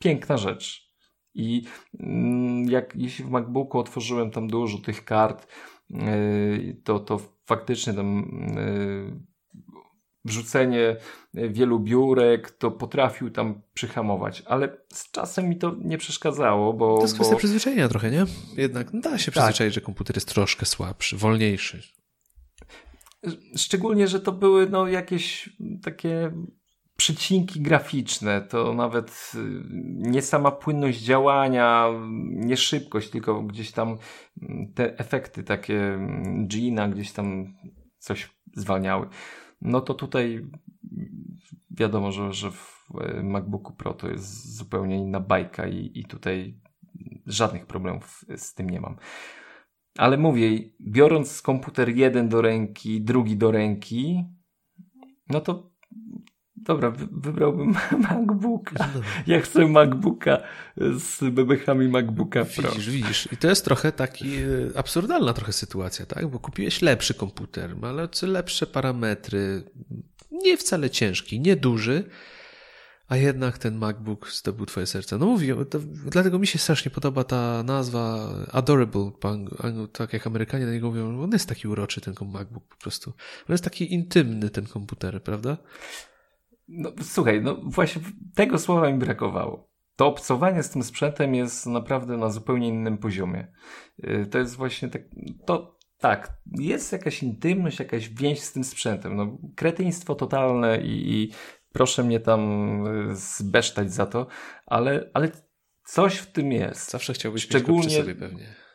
piękna rzecz. I mm, jak jeśli w MacBooku otworzyłem tam dużo tych kart, to, to faktycznie tam y, wrzucenie wielu biurek, to potrafił tam przyhamować, ale z czasem mi to nie przeszkadzało, bo... To jest kwestia bo... przyzwyczajenia trochę, nie? Jednak da się tak. przyzwyczaić, tak. że komputer jest troszkę słabszy, wolniejszy. Szczególnie, że to były no, jakieś takie przycinki graficzne, to nawet y, nie sama płynność działania, nie szybkość, tylko gdzieś tam mm, te efekty takie mm, Gina gdzieś tam coś zwalniały. No to tutaj wiadomo, że, że w e, MacBooku Pro to jest zupełnie inna bajka i, i tutaj żadnych problemów z tym nie mam. Ale mówię, biorąc komputer jeden do ręki, drugi do ręki, no to Dobra, wybrałbym MacBooka. No ja chcę MacBooka z bebechami MacBooka Pro. Widzisz, widzisz. I to jest trochę taki e, absurdalna trochę sytuacja, tak? Bo kupiłeś lepszy komputer, ma lepsze parametry, nie wcale ciężki, nie duży, a jednak ten MacBook zdobył twoje serce. No mówię, to, dlatego mi się strasznie podoba ta nazwa Adorable, tak jak Amerykanie na niego mówią, on jest taki uroczy ten MacBook po prostu. On jest taki intymny ten komputer, prawda? No, słuchaj, no właśnie tego słowa mi brakowało. To obcowanie z tym sprzętem jest naprawdę na zupełnie innym poziomie. Y, to jest właśnie tak, to tak, jest jakaś intymność, jakaś więź z tym sprzętem. No, kretyństwo totalne i, i proszę mnie tam y, zbesztać za to, ale, ale coś w tym jest. Zawsze chciałbyś Szczególnie... mieć go przy sobie pewnie.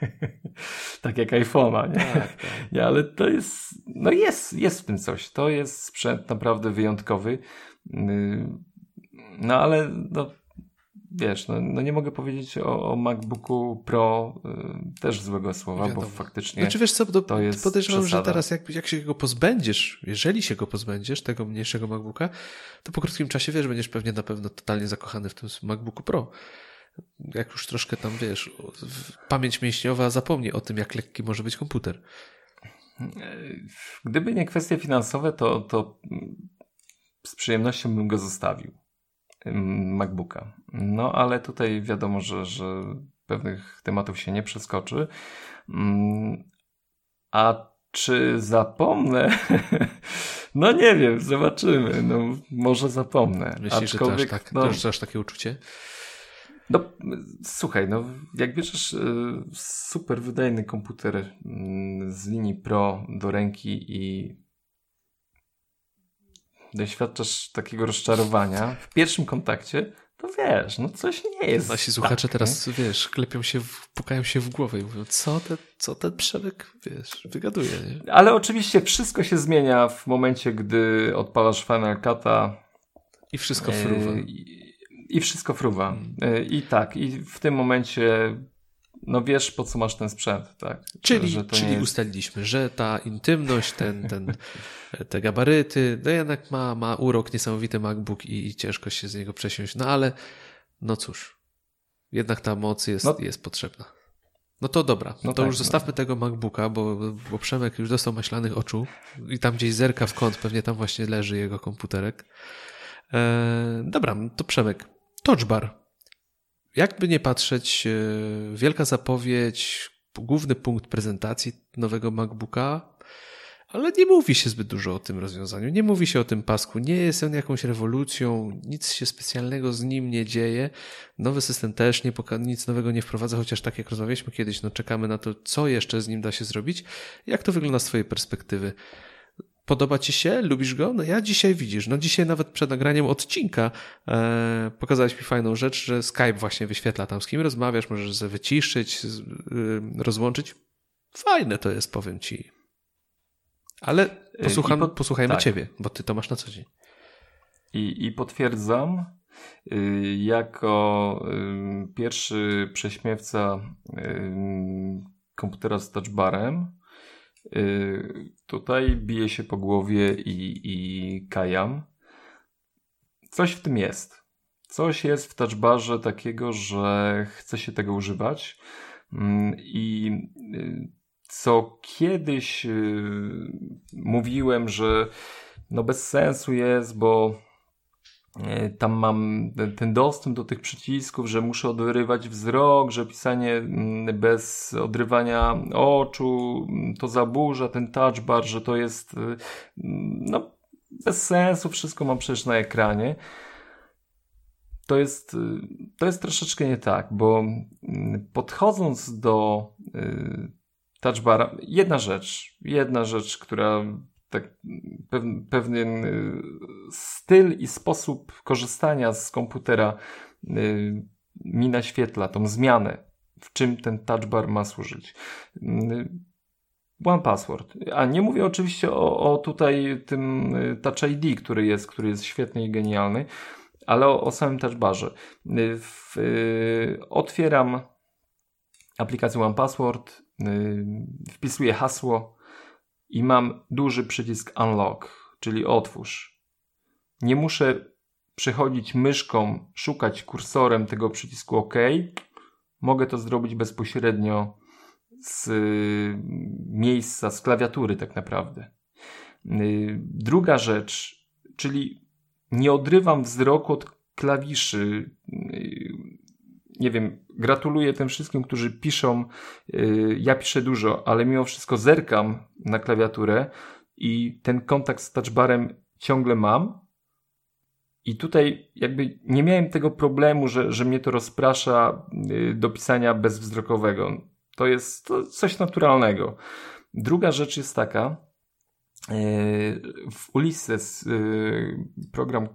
tak jak iPhone'a, nie? Tak, tak. nie? Ale to jest, no jest, jest w tym coś. To jest sprzęt naprawdę wyjątkowy. Yy, no ale no, wiesz, no, no nie mogę powiedzieć o, o MacBooku Pro y, też złego słowa, Wiadomo. bo faktycznie znaczy, wiesz co, to, to jest podejrzewam, przesada. że teraz jak, jak się go pozbędziesz, jeżeli się go pozbędziesz, tego mniejszego MacBooka, to po krótkim czasie, wiesz, będziesz pewnie na pewno totalnie zakochany w tym MacBooku Pro jak już troszkę tam wiesz, pamięć mięśniowa zapomni o tym, jak lekki może być komputer. Gdyby nie kwestie finansowe, to, to z przyjemnością bym go zostawił. MacBooka. No ale tutaj wiadomo, że, że pewnych tematów się nie przeskoczy. Mm, a czy zapomnę? No nie wiem, zobaczymy. No, może zapomnę. Myślisz, Aczkolwiek, że to aż, tak, no, to aż takie uczucie? No, słuchaj, no, jak bierzesz y, super wydajny komputer y, z linii Pro do ręki i doświadczasz takiego rozczarowania w pierwszym kontakcie, to wiesz, no coś nie jest. Nasi słuchacze tak, teraz, nie? wiesz, klepią się, pukają się w głowę i mówią, co, te, co ten Przemek, wiesz, wygaduje. Nie? Ale oczywiście wszystko się zmienia w momencie, gdy odpalasz Final Cut'a I wszystko fruwa. I, i wszystko fruwa. Hmm. I tak, i w tym momencie no wiesz, po co masz ten sprzęt, tak? Czyli, czyli jest... ustaliliśmy, że ta intymność, ten, ten, te gabaryty, no jednak ma, ma urok niesamowity MacBook i, i ciężko się z niego przesiąść, no ale no cóż, jednak ta moc jest, no. jest potrzebna. No to dobra, no to tak, już no. zostawmy no. tego MacBooka, bo, bo Przemek już dostał maślanych oczu i tam gdzieś zerka w kąt, pewnie tam właśnie leży jego komputerek. Eee, dobra, to Przemek. Touchbar. Jakby nie patrzeć, e, wielka zapowiedź, główny punkt prezentacji nowego MacBooka, ale nie mówi się zbyt dużo o tym rozwiązaniu. Nie mówi się o tym pasku. Nie jest on jakąś rewolucją, nic się specjalnego z nim nie dzieje. Nowy system też nie nic nowego nie wprowadza, chociaż tak jak rozmawialiśmy kiedyś, no czekamy na to, co jeszcze z nim da się zrobić. Jak to wygląda z Twojej perspektywy? Podoba ci się? Lubisz go? No ja dzisiaj widzisz, no dzisiaj nawet przed nagraniem odcinka e, pokazałeś mi fajną rzecz, że Skype właśnie wyświetla tam z kim rozmawiasz, możesz się wyciszyć, z, y, rozłączyć. Fajne to jest, powiem ci. Ale posłucham, pod... posłuchajmy tak. ciebie, bo ty to masz na co dzień. I, i potwierdzam, y, jako y, pierwszy prześmiewca komputera z touchbarem, Y, tutaj bije się po głowie i, i kajam. Coś w tym jest. Coś jest w touchbarze takiego, że chce się tego używać. Mm, I y, co kiedyś y, mówiłem, że no bez sensu jest, bo tam mam ten dostęp do tych przycisków, że muszę odrywać wzrok, że pisanie mm, bez odrywania oczu mm, to zaburza ten touch bar, że to jest y, mm, no, bez sensu, wszystko mam przecież na ekranie. To jest, y, to jest troszeczkę nie tak, bo podchodząc do y, touch bara, jedna rzecz, jedna rzecz, która tak, pewien y, styl i sposób korzystania z komputera y, mi naświetla tą zmianę, w czym ten touch bar ma służyć. Y, One Password. A nie mówię oczywiście o, o tutaj tym Touch ID, który jest, który jest świetny i genialny, ale o, o samym touch barze. W, otwieram aplikację One Password, wpisuję hasło, i mam duży przycisk Unlock, czyli otwórz. Nie muszę przechodzić myszką, szukać kursorem tego przycisku OK. Mogę to zrobić bezpośrednio z y, miejsca, z klawiatury, tak naprawdę. Y, druga rzecz, czyli nie odrywam wzroku od klawiszy. Y, nie wiem, gratuluję tym wszystkim, którzy piszą. Yy, ja piszę dużo, ale mimo wszystko zerkam na klawiaturę i ten kontakt z touchbarem ciągle mam. I tutaj jakby nie miałem tego problemu, że, że mnie to rozprasza yy, do pisania bezwzrokowego. To jest coś naturalnego. Druga rzecz jest taka, yy, w Ulysses, program,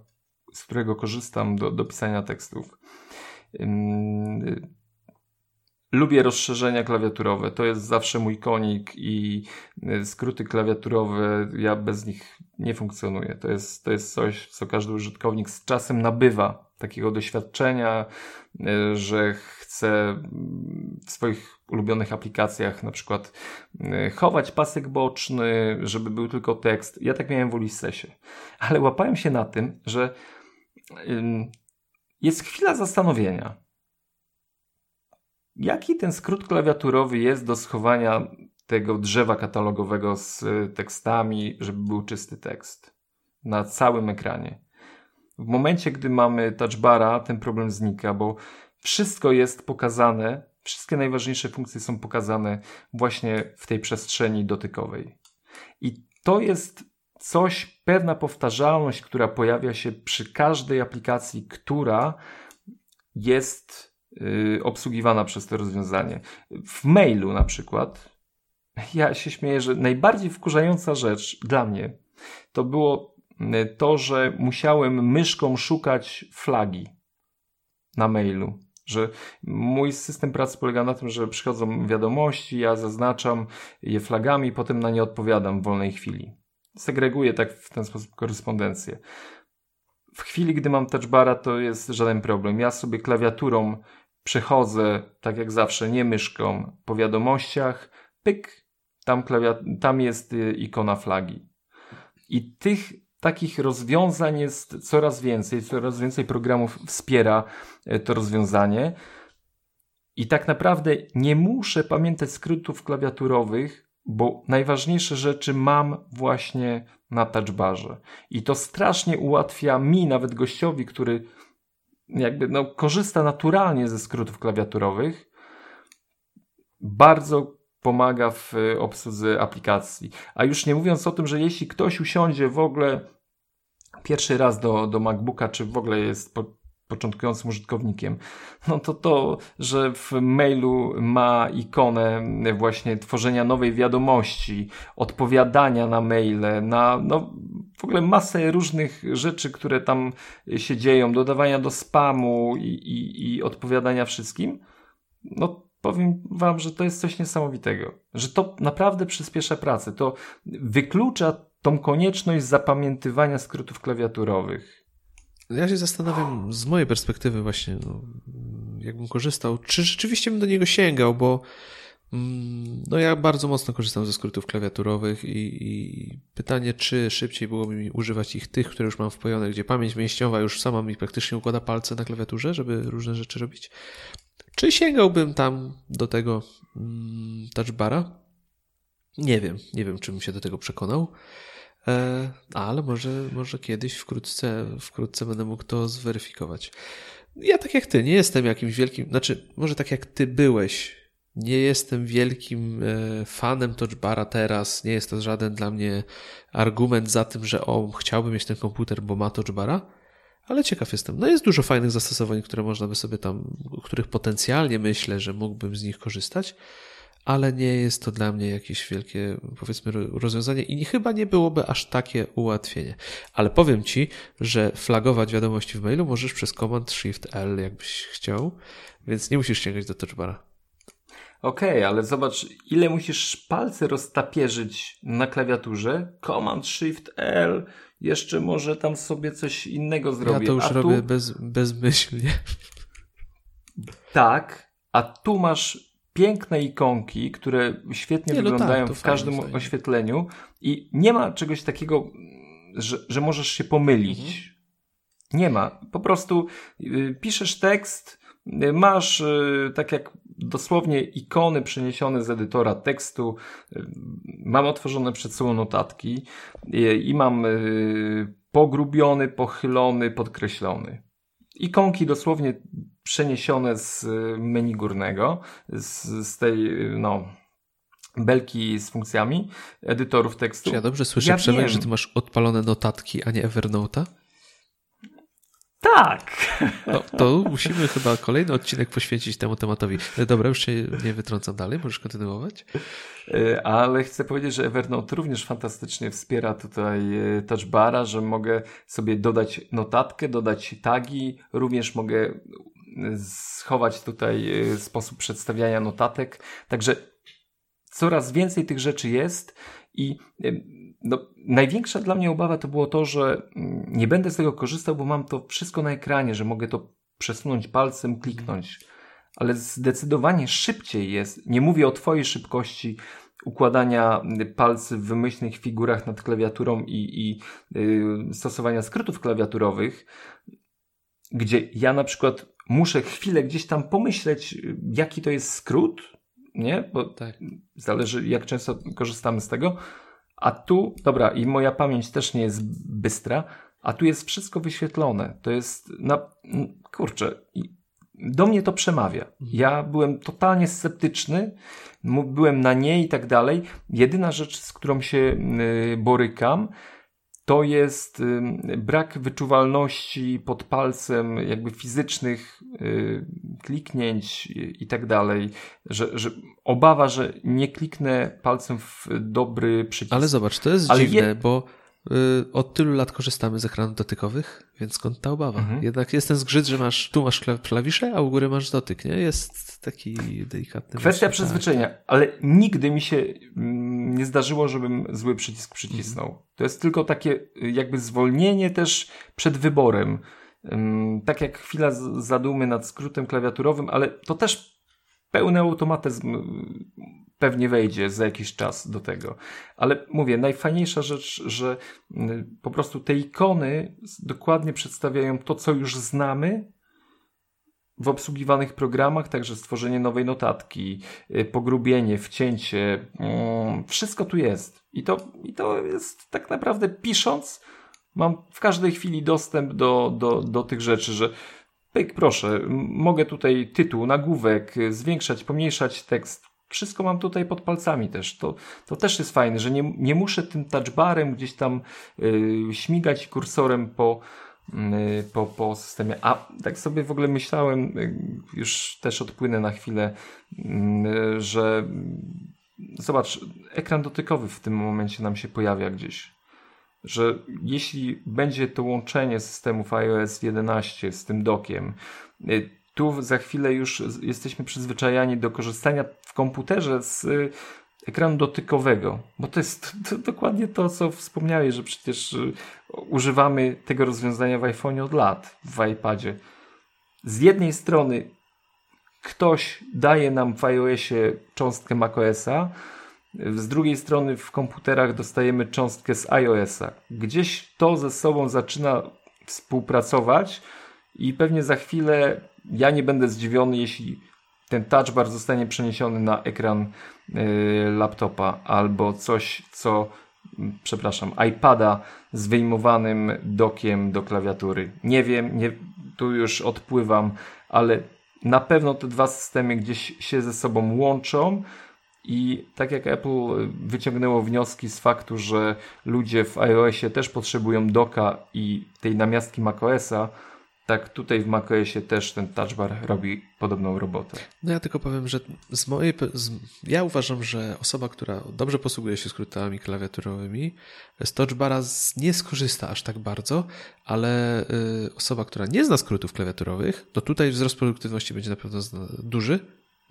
z którego korzystam do, do pisania tekstów, Lubię rozszerzenia klawiaturowe. To jest zawsze mój konik i y, skróty klawiaturowe, ja bez nich nie funkcjonuję. To jest, to jest coś, co każdy użytkownik z czasem nabywa. Takiego doświadczenia, y, że chce w swoich ulubionych aplikacjach na przykład y, chować pasek boczny, żeby był tylko tekst. Ja tak miałem w Ulyssesie. Ale łapałem się na tym, że jest chwila zastanowienia. Jaki ten skrót klawiaturowy jest do schowania tego drzewa katalogowego z tekstami, żeby był czysty tekst na całym ekranie? W momencie, gdy mamy touchbara, ten problem znika, bo wszystko jest pokazane, wszystkie najważniejsze funkcje są pokazane właśnie w tej przestrzeni dotykowej. I to jest coś, pewna powtarzalność, która pojawia się przy każdej aplikacji, która jest y, obsługiwana przez to rozwiązanie. W mailu na przykład, ja się śmieję, że najbardziej wkurzająca rzecz dla mnie to było y, to, że musiałem myszką szukać flagi na mailu że mój system pracy polega na tym, że przychodzą wiadomości, ja zaznaczam je flagami, potem na nie odpowiadam w wolnej chwili segreguje tak w ten sposób korespondencję. w chwili, gdy mam touchbara, to jest żaden problem. Ja sobie klawiaturą przechodzę, tak jak zawsze, nie myszką, po wiadomościach, pyk, tam, klawiat- tam jest y, ikona flagi. I tych takich rozwiązań jest coraz więcej, coraz więcej programów wspiera y, to rozwiązanie. I tak naprawdę nie muszę pamiętać skrótów klawiaturowych, bo najważniejsze rzeczy mam właśnie na touchbarze. I to strasznie ułatwia mi, nawet gościowi, który jakby no, korzysta naturalnie ze skrótów klawiaturowych, bardzo pomaga w obsłudze aplikacji. A już nie mówiąc o tym, że jeśli ktoś usiądzie w ogóle pierwszy raz do, do MacBooka, czy w ogóle jest po, początkującym użytkownikiem, no to to, że w mailu ma ikonę właśnie tworzenia nowej wiadomości, odpowiadania na maile, na no, w ogóle masę różnych rzeczy, które tam się dzieją, dodawania do spamu i, i, i odpowiadania wszystkim, no powiem wam, że to jest coś niesamowitego. Że to naprawdę przyspiesza pracę. To wyklucza tą konieczność zapamiętywania skrótów klawiaturowych. Ja się zastanawiam z mojej perspektywy właśnie, no, jakbym korzystał, czy rzeczywiście bym do niego sięgał, bo mm, no ja bardzo mocno korzystam ze skrótów klawiaturowych i, i, pytanie, czy szybciej byłoby mi używać ich tych, które już mam wpojone, gdzie pamięć mięśniowa już sama mi praktycznie układa palce na klawiaturze, żeby różne rzeczy robić, czy sięgałbym tam do tego mm, touchbara? Nie wiem, nie wiem, czy bym się do tego przekonał. E, ale może, może kiedyś wkrótce, wkrótce będę mógł to zweryfikować. Ja tak jak ty, nie jestem jakimś wielkim, znaczy, może tak jak ty byłeś, nie jestem wielkim e, fanem touchbara teraz, nie jest to żaden dla mnie argument za tym, że o, chciałbym mieć ten komputer, bo ma touchbara, ale ciekaw jestem. No jest dużo fajnych zastosowań, które można by sobie tam, których potencjalnie myślę, że mógłbym z nich korzystać, ale nie jest to dla mnie jakieś wielkie, powiedzmy, rozwiązanie i chyba nie byłoby aż takie ułatwienie. Ale powiem Ci, że flagować wiadomości w mailu możesz przez Command Shift L, jakbyś chciał, więc nie musisz sięgać do touchbara. Okej, okay, ale zobacz, ile musisz palce roztapierzyć na klawiaturze. Command Shift L, jeszcze może tam sobie coś innego zrobię. Ja to już a robię tu... bez, bezmyślnie. Tak, a tu masz piękne ikonki, które świetnie nie, no wyglądają tak, w każdym fajnie, oświetleniu i nie ma czegoś takiego, że, że możesz się pomylić. Mhm. Nie ma. Po prostu y, piszesz tekst, y, masz y, tak jak dosłownie ikony przeniesione z edytora tekstu. Mam otworzone przed sobą notatki i mam pogrubiony, pochylony, podkreślony. Ikonki dosłownie przeniesione z menu górnego, z, z tej, no, belki z funkcjami edytorów tekstu. Czy ja dobrze słyszę, ja Przemek, że ty masz odpalone notatki, a nie Evernote'a? Tak. No, to musimy chyba kolejny odcinek poświęcić temu tematowi. Dobra, już się nie wytrącam dalej, możesz kontynuować. E, ale chcę powiedzieć, że Evernote również fantastycznie wspiera tutaj e, touchbara, że mogę sobie dodać notatkę, dodać tagi, również mogę e, schować tutaj sposób przedstawiania notatek. Także coraz więcej tych rzeczy jest i no, największa dla mnie obawa to było to, że mm, nie będę z tego korzystał, bo mam to wszystko na ekranie, że mogę to przesunąć palcem, kliknąć. Ale zdecydowanie szybciej jest, nie mówię o Twojej szybkości układania mm, palcy w wymyślnych figurach nad klawiaturą i, i stosowania skrótów klawiaturowych, gdzie ja na przykład muszę chwilę gdzieś tam pomyśleć, jaki to jest skrót, nie? Bo tak. zależy, jak często korzystamy z tego a tu, dobra, i moja pamięć też nie jest bystra, a tu jest wszystko wyświetlone. To jest, na, kurczę, do mnie to przemawia. Ja byłem totalnie sceptyczny, byłem na nie i tak dalej. Jedyna rzecz, z którą się y, borykam, to jest brak wyczuwalności pod palcem, jakby fizycznych y, kliknięć i tak dalej, że, że obawa, że nie kliknę palcem w dobry przycisk. Ale zobacz, to jest Ale dziwne, je... bo od tylu lat korzystamy z ekranów dotykowych, więc skąd ta obawa? Mhm. Jednak jest ten zgrzyt, że masz, tu masz klawisze, a u góry masz dotyk, nie? Jest taki delikatny. Kwestia przyzwyczajenia, tak. ale nigdy mi się mm, nie zdarzyło, żebym zły przycisk przycisnął. Mhm. To jest tylko takie y, jakby zwolnienie też przed wyborem. Tak jak chwila zadumy nad skrótem klawiaturowym, ale to też pełny automatyzm pewnie wejdzie za jakiś czas do tego. Ale mówię, najfajniejsza rzecz, że mm, po prostu te ikony dokładnie przedstawiają to, co już znamy w obsługiwanych programach, także stworzenie nowej notatki, y, pogrubienie, wcięcie, mm, wszystko tu jest. I to, I to jest tak naprawdę pisząc, mam w każdej chwili dostęp do, do, do tych rzeczy, że pyk, proszę, mogę tutaj tytuł, nagłówek, zwiększać, pomniejszać tekst, wszystko mam tutaj pod palcami też. To, to też jest fajne, że nie, nie muszę tym touchbarem gdzieś tam yy, śmigać kursorem po, yy, po, po systemie. A tak sobie w ogóle myślałem, yy, już też odpłynę na chwilę, yy, że zobacz, ekran dotykowy w tym momencie nam się pojawia gdzieś. Że jeśli będzie to łączenie systemów iOS 11 z tym dokiem, yy, tu za chwilę już jesteśmy przyzwyczajani do korzystania w komputerze z y, ekranu dotykowego, bo to jest to, dokładnie to, co wspomniałeś, że przecież y, używamy tego rozwiązania w iPhone'ie od lat, w iPadzie. Z jednej strony ktoś daje nam w iOSie cząstkę macOSa, z drugiej strony w komputerach dostajemy cząstkę z iOSa. Gdzieś to ze sobą zaczyna współpracować i pewnie za chwilę ja nie będę zdziwiony, jeśli ten touch bar zostanie przeniesiony na ekran y, laptopa albo coś, co przepraszam, iPada z wyjmowanym dokiem do klawiatury. Nie wiem, nie, tu już odpływam, ale na pewno te dwa systemy gdzieś się ze sobą łączą i tak jak Apple wyciągnęło wnioski z faktu, że ludzie w iOSie też potrzebują doka i tej namiastki macOSa, tak tutaj w macOSie też ten touch bar robi podobną robotę. No ja tylko powiem, że z mojej, z, ja uważam, że osoba, która dobrze posługuje się skrótami klawiaturowymi, z touch bara nie skorzysta aż tak bardzo, ale y, osoba, która nie zna skrótów klawiaturowych, to tutaj wzrost produktywności będzie na pewno duży,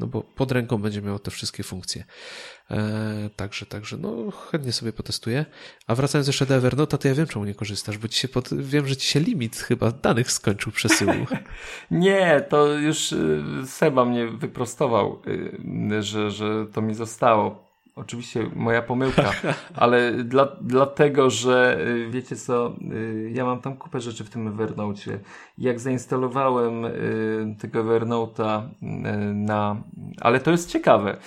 no bo pod ręką będzie miało te wszystkie funkcje. E, także, także, no chętnie sobie potestuję. A wracając jeszcze do Evernote, to ja wiem, czemu nie korzystasz, bo ci się pod... wiem, że ci się limit chyba danych skończył przesyłu. nie, to już y, Seba mnie wyprostował, y, że, że to mi zostało Oczywiście moja pomyłka, ale dla, dlatego, że y, wiecie co, y, ja mam tam kupę rzeczy w tym Evernote. Jak zainstalowałem y, tego Evernote'a na, ale to jest ciekawe,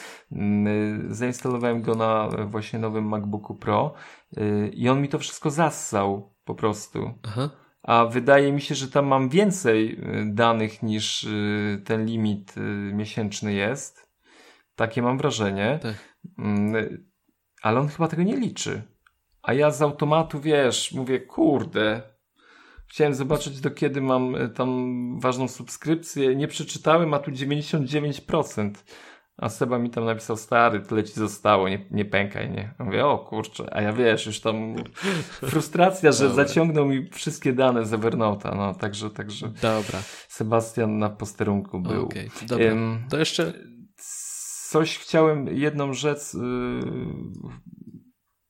zainstalowałem go na właśnie nowym MacBooku Pro i on mi to wszystko zassał po prostu. Aha. A wydaje mi się, że tam mam więcej danych niż ten limit miesięczny jest. Takie mam wrażenie. Tak. Mm, ale on chyba tego nie liczy. A ja z automatu, wiesz, mówię, kurde, chciałem zobaczyć do kiedy mam e, tam ważną subskrypcję, nie przeczytałem, a tu 99%. A Seba mi tam napisał, stary, tyle ci zostało, nie, nie pękaj, nie? Ja mówię, o kurczę, a ja wiesz, już tam frustracja, że Dobra. zaciągnął mi wszystkie dane z Evernote'a, no, także, także. Dobra. Sebastian na posterunku był. Okay. Dobra. Um, to jeszcze coś chciałem, jedną rzecz yy,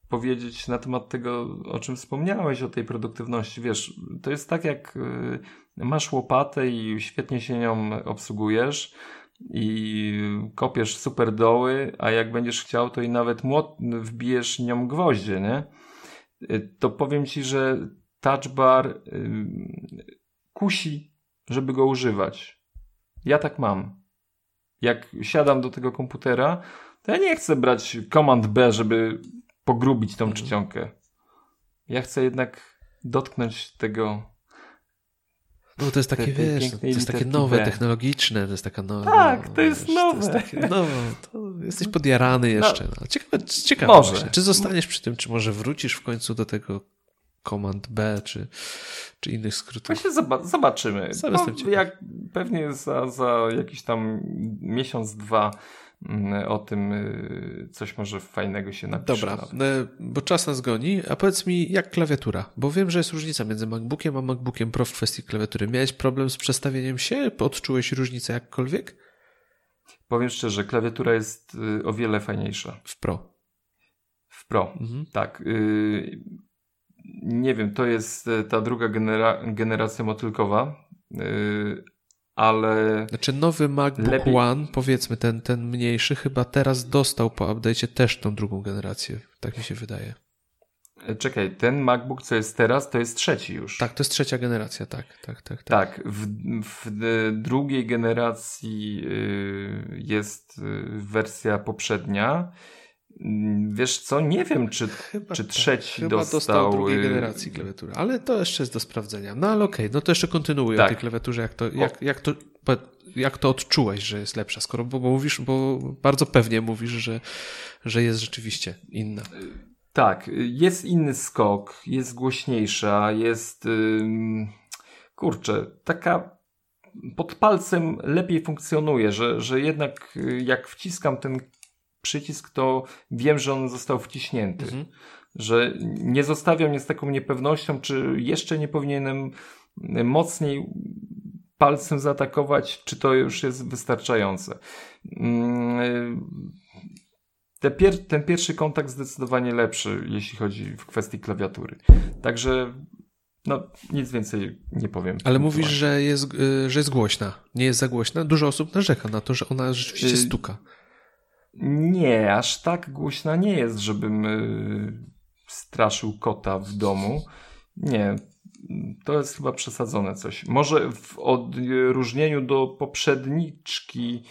powiedzieć na temat tego, o czym wspomniałeś, o tej produktywności. Wiesz, to jest tak, jak yy, masz łopatę i świetnie się nią obsługujesz i kopiesz super doły, a jak będziesz chciał, to i nawet młot wbijesz nią gwoździe, nie? Yy, to powiem ci, że touch bar kusi, żeby go używać. Ja tak mam jak siadam do tego komputera, to ja nie chcę brać komand B, żeby pogrubić tą mhm. czcionkę. Ja chcę jednak dotknąć tego. No to jest takie, wiesz, to jest takie nowe, B. technologiczne, to jest taka nowa. Tak, to jest wiesz, nowe. To jest takie nowe. To jesteś podjarany no. jeszcze. No. Ciekawe, ciekawe może. Właśnie. Czy zostaniesz przy tym, czy może wrócisz w końcu do tego Command B, czy, czy innych skrótów. Właśnie zobaczymy. No, jak pewnie za, za jakiś tam miesiąc, dwa mm, o tym y, coś może fajnego się napisze. Dobra, e, bo czas nas goni, a powiedz mi jak klawiatura, bo wiem, że jest różnica między MacBookiem a MacBookiem Pro w kwestii klawiatury. Miałeś problem z przestawieniem się? Odczułeś różnicę jakkolwiek? Powiem szczerze, klawiatura jest y, o wiele fajniejsza. W Pro. W Pro, mhm. tak. Y, nie wiem, to jest e, ta druga genera generacja motylkowa, y, ale... Znaczy nowy MacBook lepiej... One, powiedzmy ten, ten mniejszy, chyba teraz dostał po update'cie też tą drugą generację, tak mi się wydaje. E, czekaj, ten MacBook, co jest teraz, to jest trzeci już. Tak, to jest trzecia generacja, tak, tak, tak. Tak, tak w, w drugiej generacji jest wersja poprzednia. Wiesz co, nie wiem, czy, chyba czy tak. trzeci chyba dostał... dostał drugiej y, generacji klawiatury, ale to jeszcze jest do sprawdzenia. No ale okej, okay, no to jeszcze kontynuuję tak. o tej klawiaturze, jak to, jak, jak, to, jak to odczułeś, że jest lepsza, skoro bo, bo mówisz, bo bardzo pewnie mówisz, że, że jest rzeczywiście inna. Tak, jest inny skok, jest głośniejsza, jest kurczę, taka pod palcem lepiej funkcjonuje, że, że jednak y, jak wciskam ten przycisk, to wiem, że on został wciśnięty. Mhm. Że nie zostawiam mnie z taką niepewnością, czy jeszcze nie powinienem mocniej palcem zaatakować, czy to już jest wystarczające. Yy, te pier ten pierwszy kontakt zdecydowanie lepszy, jeśli chodzi w kwestii klawiatury. Także no, nic więcej nie powiem. Ale mówisz, że jest, y, że jest głośna. Nie jest za głośna? Dużo osób narzeka na to, że ona rzeczywiście y, stuka. Nie, aż tak głośna nie jest, żebym y, straszył kota w domu. Nie, to jest chyba przesadzone coś. Może w odróżnieniu do poprzedniczki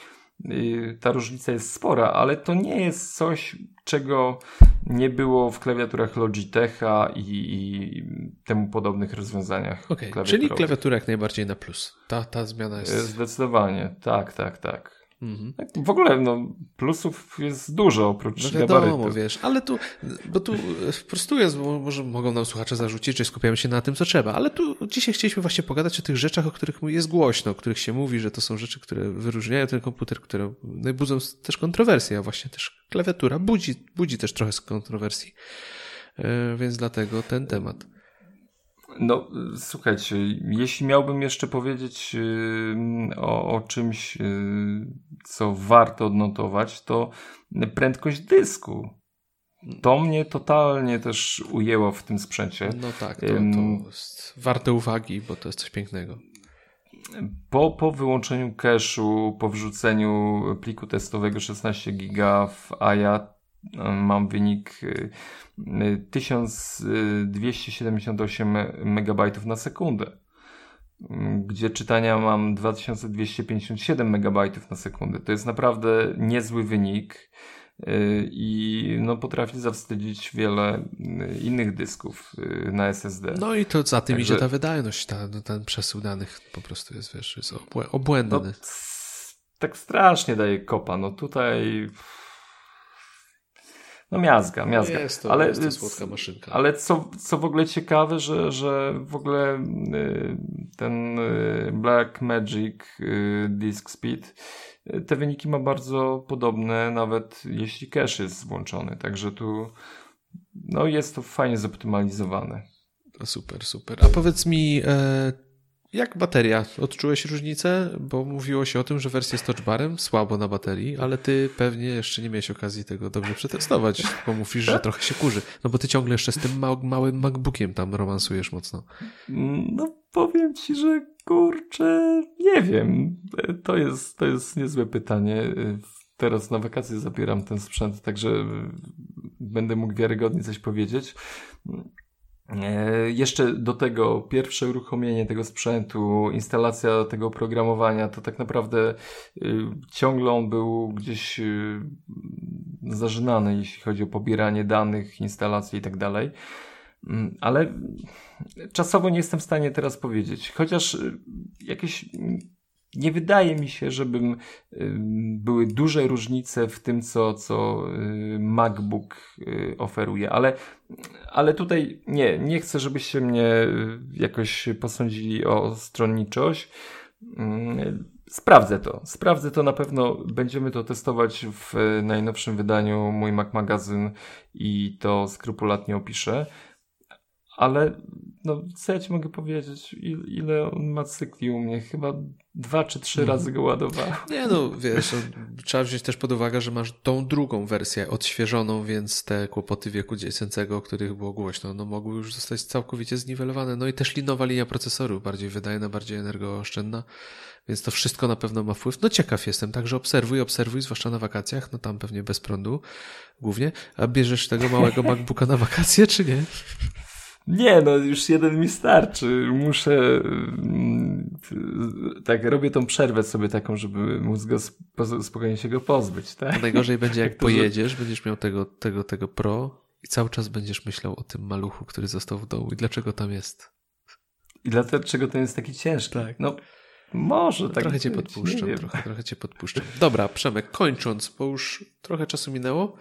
Y, ta różnica jest spora, ale to nie jest coś, czego nie było w klawiaturach Logitecha i, i temu podobnych rozwiązaniach. Okay, czyli klawiatura jak najbardziej na plus. Ta, ta zmiana jest. Zdecydowanie, tak, tak, tak. Mhm. W ogóle no, plusów jest dużo oprócz no wiadomo, gabarytu. wiesz, ale tu, bo tu prostując, bo może mogą nam słuchacze zarzucić, że skupiamy się na tym, co trzeba, ale tu dzisiaj chcieliśmy właśnie pogadać o tych rzeczach, o których jest głośno, o których się mówi, że to są rzeczy, które wyróżniają ten komputer, które no, budzą też kontrowersje, a właśnie też klawiatura budzi, budzi też trochę z kontrowersji. E, więc dlatego ten temat. No, słuchajcie, jeśli miałbym jeszcze powiedzieć yy, o, o, czymś, yy, co warto odnotować, to prędkość dysku. To mnie totalnie też ujęło w tym sprzęcie. No tak, to, to jest warte uwagi, bo to jest coś pięknego. Po, po wyłączeniu cache'u, po wrzuceniu pliku testowego 16 giga w AYA mam wynik 1278 MB na sekundę, gdzie czytania mam 2257 MB na sekundę. To jest naprawdę niezły wynik y, i no, potrafi zawstydzić wiele innych dysków y, na SSD. No i to za tym Także... idzie ta wydajność, ta, no, ten przesył danych po prostu jest, wiesz, jest obłędny. No, tak strasznie daje kopa. No tutaj no miazga, miazga. Jest to, ale, jest to słodka maszynka. Ale co, co w ogóle ciekawe, że, że w ogóle y, ten y, Black Magic y, Disk Speed te wyniki ma bardzo podobne, nawet jeśli cache jest włączony. Także tu no jest to fajnie zoptymalizowane. Super, super. A powiedz mi, e, jak bateria? Odczułeś różnicę? Bo mówiło się o tym, że wersja z touchbarem słabo na baterii, ale ty pewnie jeszcze nie miałeś okazji tego dobrze przetestować, bo mówisz, że trochę się kurzy. No bo ty ciągle jeszcze z tym małym MacBookiem tam romansujesz mocno. No powiem ci, że kurczę, nie wiem. To jest, to jest niezłe pytanie. Teraz na wakacje zabieram ten sprzęt, także będę mógł wiarygodnie coś powiedzieć. E, jeszcze do tego pierwsze uruchomienie tego sprzętu, instalacja tego oprogramowania, to tak naprawdę y, ciągle on był gdzieś y, zażynany, jeśli chodzi o pobieranie danych, instalację i tak dalej. Mm, ale czasowo nie jestem w stanie teraz powiedzieć. Chociaż y, jakieś nie wydaje mi się, żebym były duże różnice w tym, co, co MacBook oferuje, ale, ale tutaj nie, nie chcę, żebyście mnie jakoś posądzili o stronniczość. sprawdzę to. Sprawdzę to na pewno. Będziemy to testować w najnowszym wydaniu mój Mac Magazyn i to skrupulatnie opiszę. Ale no, co ja ci mogę powiedzieć? Ile on ma cykli u mnie? Chyba dwa czy trzy mhm. razy go ładowałem. Nie no, wiesz, no, trzeba wziąć też pod uwagę, że masz tą drugą wersję odświeżoną, więc te kłopoty wieku dziecięcego, o których było głośno, no mogły już zostać całkowicie zniwelowane. No i też linowa linia procesorów, bardziej wydajna, bardziej energooszczędna, więc to wszystko na pewno ma wpływ. No ciekaw jestem, także obserwuj, obserwuj, zwłaszcza na wakacjach, no tam pewnie bez prądu głównie. A bierzesz tego małego MacBooka na wakacje, czy nie? Nie, no już jeden mi starczy. Muszę. Mm, tak, robię tą przerwę sobie taką, żeby móc go spokojnie się go pozbyć, tak? najgorzej będzie, jak pojedziesz, będziesz miał tego, tego, tego pro i cały czas będziesz myślał o tym maluchu, który został w domu i dlaczego tam jest. I dlaczego ten jest taki ciężki. Tak. No, może tak. Trochę cię podpuszczam, trochę, trochę cię podpuszczam. Dobra, Przemek, kończąc, bo już trochę czasu minęło.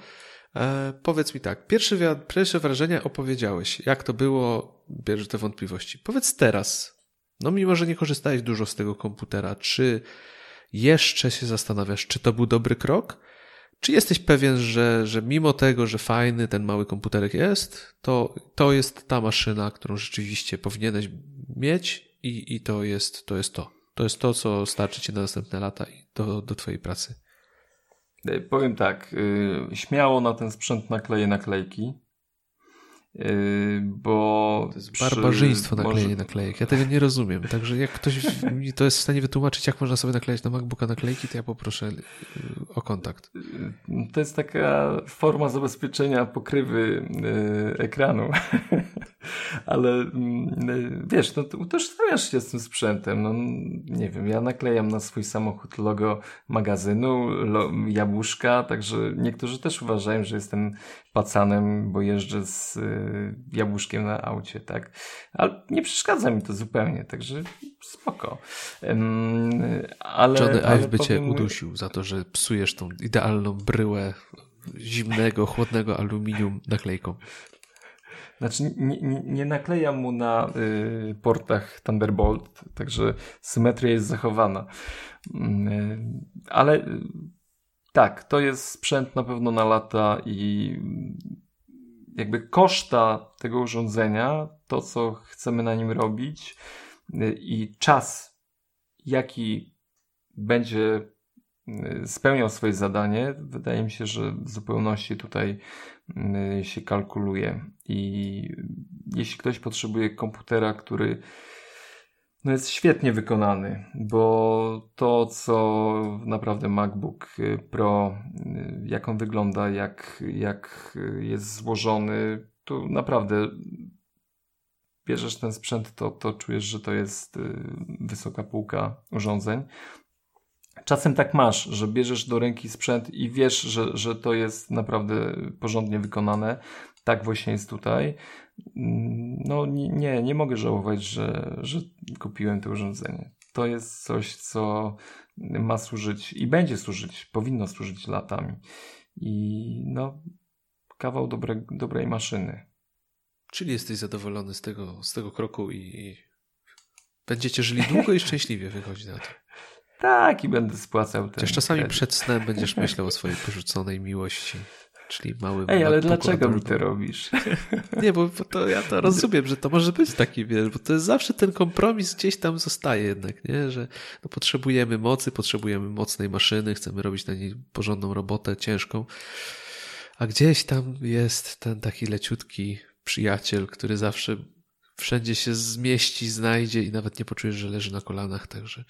E, powiedz mi tak, pierwsze, pierwsze wrażenia opowiedziałeś. Jak to było? Bierzesz te wątpliwości. Powiedz teraz, no mimo, że nie korzystałeś dużo z tego komputera, czy jeszcze się zastanawiasz, czy to był dobry krok? Czy jesteś pewien, że, że mimo tego, że fajny ten mały komputerek jest, to to jest ta maszyna, którą rzeczywiście powinieneś mieć i, i to, jest, to jest to. To jest to, co starczy ci na następne lata do, do twojej pracy. E, powiem tak, y, śmiało na ten sprzęt nakleję naklejki. Y, bo to jest barbarzyństwo przy... naklejenie może... naklejek. Ja tego nie rozumiem. Także jak ktoś mi to jest w stanie wytłumaczyć, jak można sobie naklejać na MacBooka naklejki, to ja poproszę y, o kontakt. To jest taka forma zabezpieczenia pokrywy ekranu. Ale mm, wiesz, no, utożsamiasz się z tym sprzętem. No, nie wiem, ja naklejam na swój samochód logo magazynu, lo, jabłuszka, także niektórzy też uważają, że jestem pacanem, bo jeżdżę z y, jabłuszkiem na aucie, tak? Ale nie przeszkadza mi to zupełnie, także spoko. Ale, Johnny Ive by cię udusił za to, że psujesz tą idealną bryłę zimnego, chłodnego aluminium naklejką. Znaczy, nie, nie, nie naklejam mu na y, portach Thunderbolt, także symetria jest zachowana. Y, ale y, tak, to jest sprzęt na pewno na lata i jakby koszta tego urządzenia, to co chcemy na nim robić i czas, jaki będzie y, spełniał swoje zadanie, wydaje mi się, że w zupełności tutaj y, się kalkuluje. I jeśli ktoś potrzebuje komputera, który no jest świetnie wykonany, bo to, co naprawdę MacBook Pro, jak on wygląda, jak, jak jest złożony, to naprawdę bierzesz ten sprzęt, to, to czujesz, że to jest wysoka półka urządzeń. Czasem tak masz, że bierzesz do ręki sprzęt i wiesz, że, że to jest naprawdę porządnie wykonane. Tak właśnie jest tutaj. No nie, nie mogę żałować, że, że kupiłem to urządzenie. To jest coś, co ma służyć i będzie służyć, powinno służyć latami. I no, kawał dobre, dobrej maszyny. Czyli jesteś zadowolony z tego, z tego kroku i będziecie żyli długo i szczęśliwie, wychodzi na to. Tak, i będę spłacał ten. Chociaż czasami kredyt. przed snem będziesz myślał o swojej porzuconej miłości, czyli małym. Ej, ale dlaczego mi to robisz? Nie, bo, bo, to ja to rozumiem, że to może być taki, wiesz, bo to jest zawsze ten kompromis gdzieś tam zostaje jednak, nie? Że no, potrzebujemy mocy, potrzebujemy mocnej maszyny, chcemy robić na niej porządną robotę, ciężką, a gdzieś tam jest ten taki leciutki przyjaciel, który zawsze wszędzie się zmieści, znajdzie i nawet nie poczujesz, że leży na kolanach, także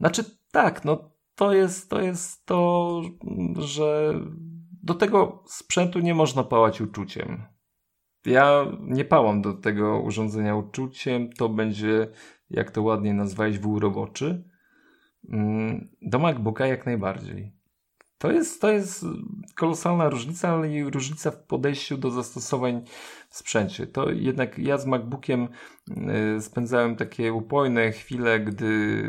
znaczy, tak, no to jest, to jest to, że do tego sprzętu nie można pałać uczuciem. Ja nie pałam do tego urządzenia uczuciem, to będzie, jak to ładnie nazwałeś, wół roboczy. Mm, do MacBooka jak najbardziej. To jest, to jest kolosalna różnica, ale i różnica w podejściu do zastosowań w sprzęcie. To jednak ja z MacBookiem y, spędzałem takie upojne chwile, gdy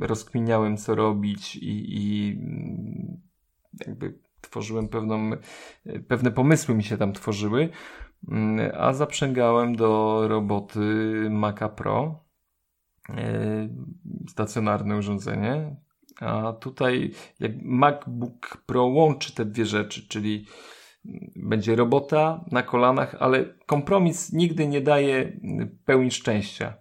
rozkminiałem co robić i, i mm, jakby tworzyłem pewną, pewne pomysły mi się tam tworzyły, mm, a zaprzęgałem do roboty Maca Pro. Y, stacjonarne urządzenie. A tutaj jak MacBook Pro łączy te dwie rzeczy, czyli będzie robota na kolanach, ale kompromis nigdy nie daje pełni szczęścia.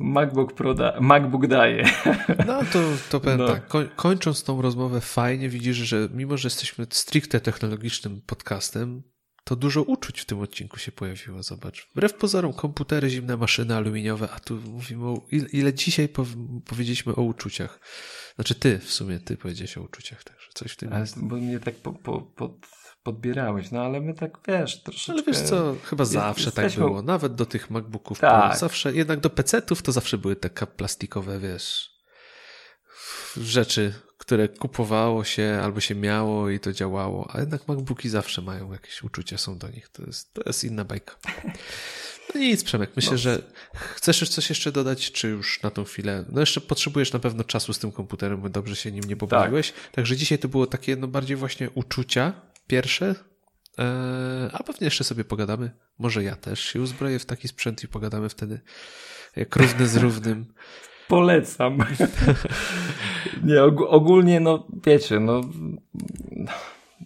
MacBook, Pro da, MacBook daje. No to, to powiem no. tak, kończąc tą rozmowę fajnie widzisz, że mimo, że jesteśmy stricte technologicznym podcastem, to dużo uczuć w tym odcinku się pojawiło, zobacz. Wbrew pozorom, komputery, zimne maszyny aluminiowe, a tu mówimy o, ile, dzisiaj po, powiedzieliśmy o uczuciach. Znaczy ty, w sumie, ty powiedziałeś o uczuciach także coś w tym ale. Bo mnie tak po, po, pod, podbierałeś, no ale my tak, wiesz, troszeczkę... Ale wiesz co, chyba zawsze jest, tak jesteśmy... było, nawet do tych MacBooków, tak. zawsze, jednak do PC-ów to zawsze były takie plastikowe, wiesz, rzeczy, które kupowało się albo się miało i to działało, a jednak MacBooki zawsze mają jakieś uczucia, są do nich. To jest, to jest inna bajka. No nic, Przemek, myślę, no. że chcesz coś jeszcze dodać, czy już na tą chwilę? No jeszcze potrzebujesz na pewno czasu z tym komputerem, bo dobrze się nim nie pobawiłeś. Tak. Także dzisiaj to było takie no bardziej właśnie uczucia pierwsze, e, a pewnie jeszcze sobie pogadamy. Może ja też się uzbroję w taki sprzęt i pogadamy wtedy jak równy z równym. Polecam. nie, og ogólnie, no wiecie, no,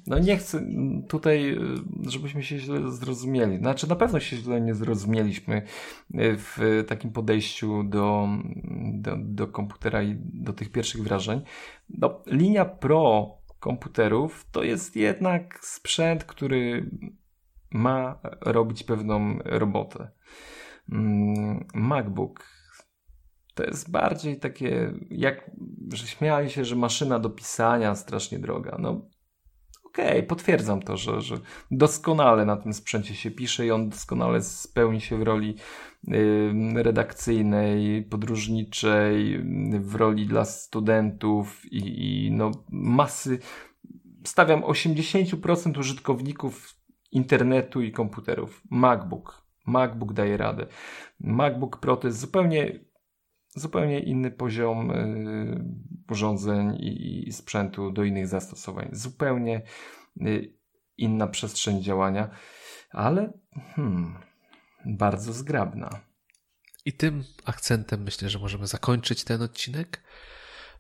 no nie chcę tutaj, żebyśmy się źle zrozumieli. Znaczy, na pewno się źle nie zrozumieliśmy w takim podejściu do, do, do komputera i do tych pierwszych wrażeń. No, linia Pro komputerów to jest jednak sprzęt, który ma robić pewną robotę. Mm, MacBook to jest bardziej takie, jak, że śmiali się, że maszyna do pisania strasznie droga. No okej, okay, potwierdzam to, że, że doskonale na tym sprzęcie się pisze i on doskonale spełni się w roli y, redakcyjnej, podróżniczej, w roli dla studentów i, i no masy, stawiam 80% użytkowników internetu i komputerów. MacBook. MacBook daje radę. MacBook Pro to jest zupełnie zupełnie inny poziom y, urządzeń i, sprzętu do innych zastosowań. Zupełnie y, inna przestrzeń działania, ale hmm, bardzo zgrabna. I tym akcentem myślę, że możemy zakończyć ten odcinek.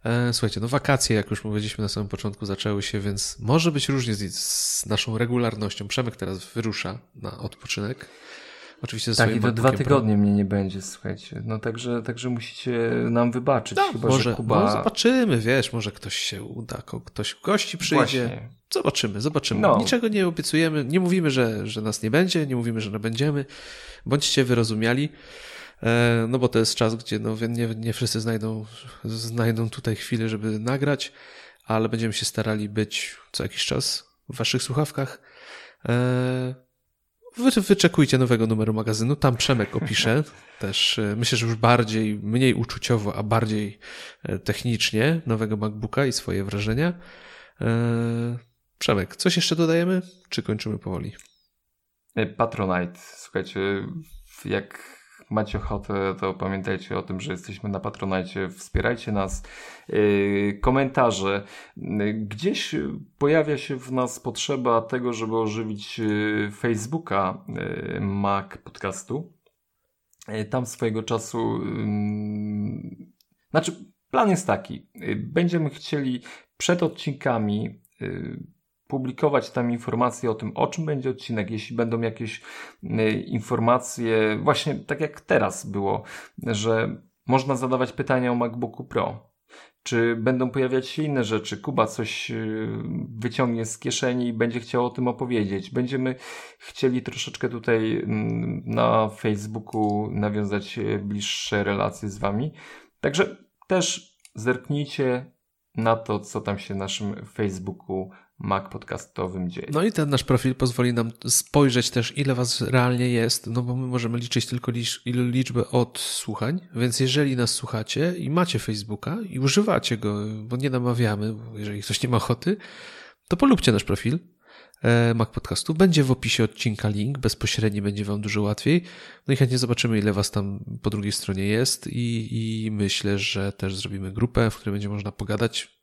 E, słuchajcie, no wakacje, jak już mówiliśmy na samym początku, zaczęły się, więc może być różnie z, z naszą regularnością. Przemek teraz wyrusza na odpoczynek. Oczywiście ze tak, i to dwa tygodnie mnie nie będzie, słuchajcie. No także, także musicie nam wybaczyć. No, chyba, może, Kuba... no zobaczymy, wiesz, może ktoś się uda, ktoś gości przyjdzie. Właśnie. Zobaczymy, zobaczymy. No. Niczego nie obiecujemy, nie mówimy, że, że nas nie będzie, nie mówimy, że nie będziemy. Bądźcie wyrozumiali. E, no bo to jest czas, gdzie no, nie, nie wszyscy znajdą, znajdą tutaj chwilę, żeby nagrać, ale będziemy się starali być co jakiś czas w waszych słuchawkach. Wy, wyczekujcie nowego numeru magazynu, tam Przemek opisze też, e, myślę, że już bardziej, mniej uczuciowo, a bardziej e, technicznie nowego MacBooka i swoje wrażenia. E, Przemek, coś jeszcze dodajemy, czy kończymy powoli? Patronite, słuchajcie, jak macie ochotę, to pamiętajcie o tym, że jesteśmy na Patronajcie, wspierajcie nas. Yy, komentarze. Yy, gdzieś pojawia się w nas potrzeba tego, żeby ożywić yy, Facebooka Mac Podcastu. Tam swojego czasu, znaczy plan jest taki, będziemy chcieli przed odcinkami publikować tam informacje o tym, o czym będzie odcinek, jeśli będą jakieś y, informacje, właśnie tak jak teraz było, że można zadawać pytania o MacBooku Pro. Czy będą pojawiać się inne rzeczy? Kuba coś y, wyciągnie z kieszeni i będzie chciał o tym opowiedzieć. Będziemy chcieli troszeczkę tutaj mm, na Facebooku nawiązać y, bliższe relacje z Wami. Także też zerknijcie na to, co tam się w naszym Facebooku Mac podcastowym dzieje. No i ten nasz profil pozwoli nam spojrzeć też, ile was realnie jest, no bo my możemy liczyć tylko licz, liczbę odsłuchań, więc jeżeli nas słuchacie i macie Facebooka i używacie go, bo nie namawiamy, bo jeżeli ktoś nie ma ochoty, to polubcie nasz profil e, Mac Podcastu. Będzie w opisie odcinka link, bezpośredni będzie wam dużo łatwiej. No i chętnie zobaczymy, ile was tam po drugiej stronie jest i, i myślę, że też zrobimy grupę, w której będzie można pogadać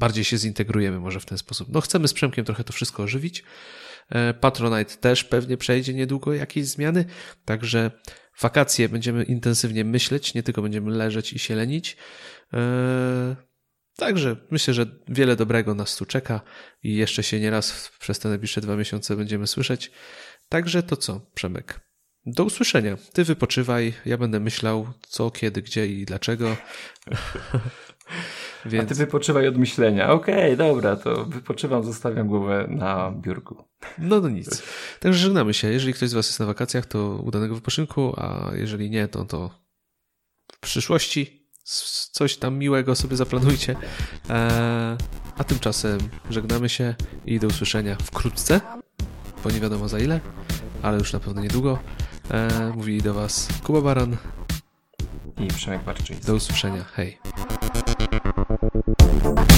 bardziej się zintegrujemy może w ten sposób. No chcemy z Przemkiem trochę to wszystko ożywić. E, Patronite też pewnie przejdzie niedługo jakieś zmiany, także wakacje będziemy intensywnie myśleć, nie tylko będziemy leżeć i się lenić. Eee, także myślę, że wiele dobrego nas tu czeka i jeszcze się nieraz przez te najbliższe dwa miesiące będziemy słyszeć. Także to co, Przemek? Do usłyszenia. Ty wypoczywaj, ja będę myślał co, kiedy, gdzie i dlaczego. Więc... A ty wypoczywaj od myślenia. Okej, okay, dobra, to wypoczywam, zostawiam głowę na biurku. No to nic. Także żegnamy się. Jeżeli ktoś z Was jest na wakacjach, to udanego wypoczynku, a jeżeli nie, to, to w przyszłości coś tam miłego sobie zaplanujcie. Eee, a tymczasem żegnamy się i do usłyszenia wkrótce, bo nie wiadomo za ile, ale już na pewno niedługo. Eee, mówili do Was Kuba Baran i Przemek Barczyński. Do usłyszenia. Hej. Bye.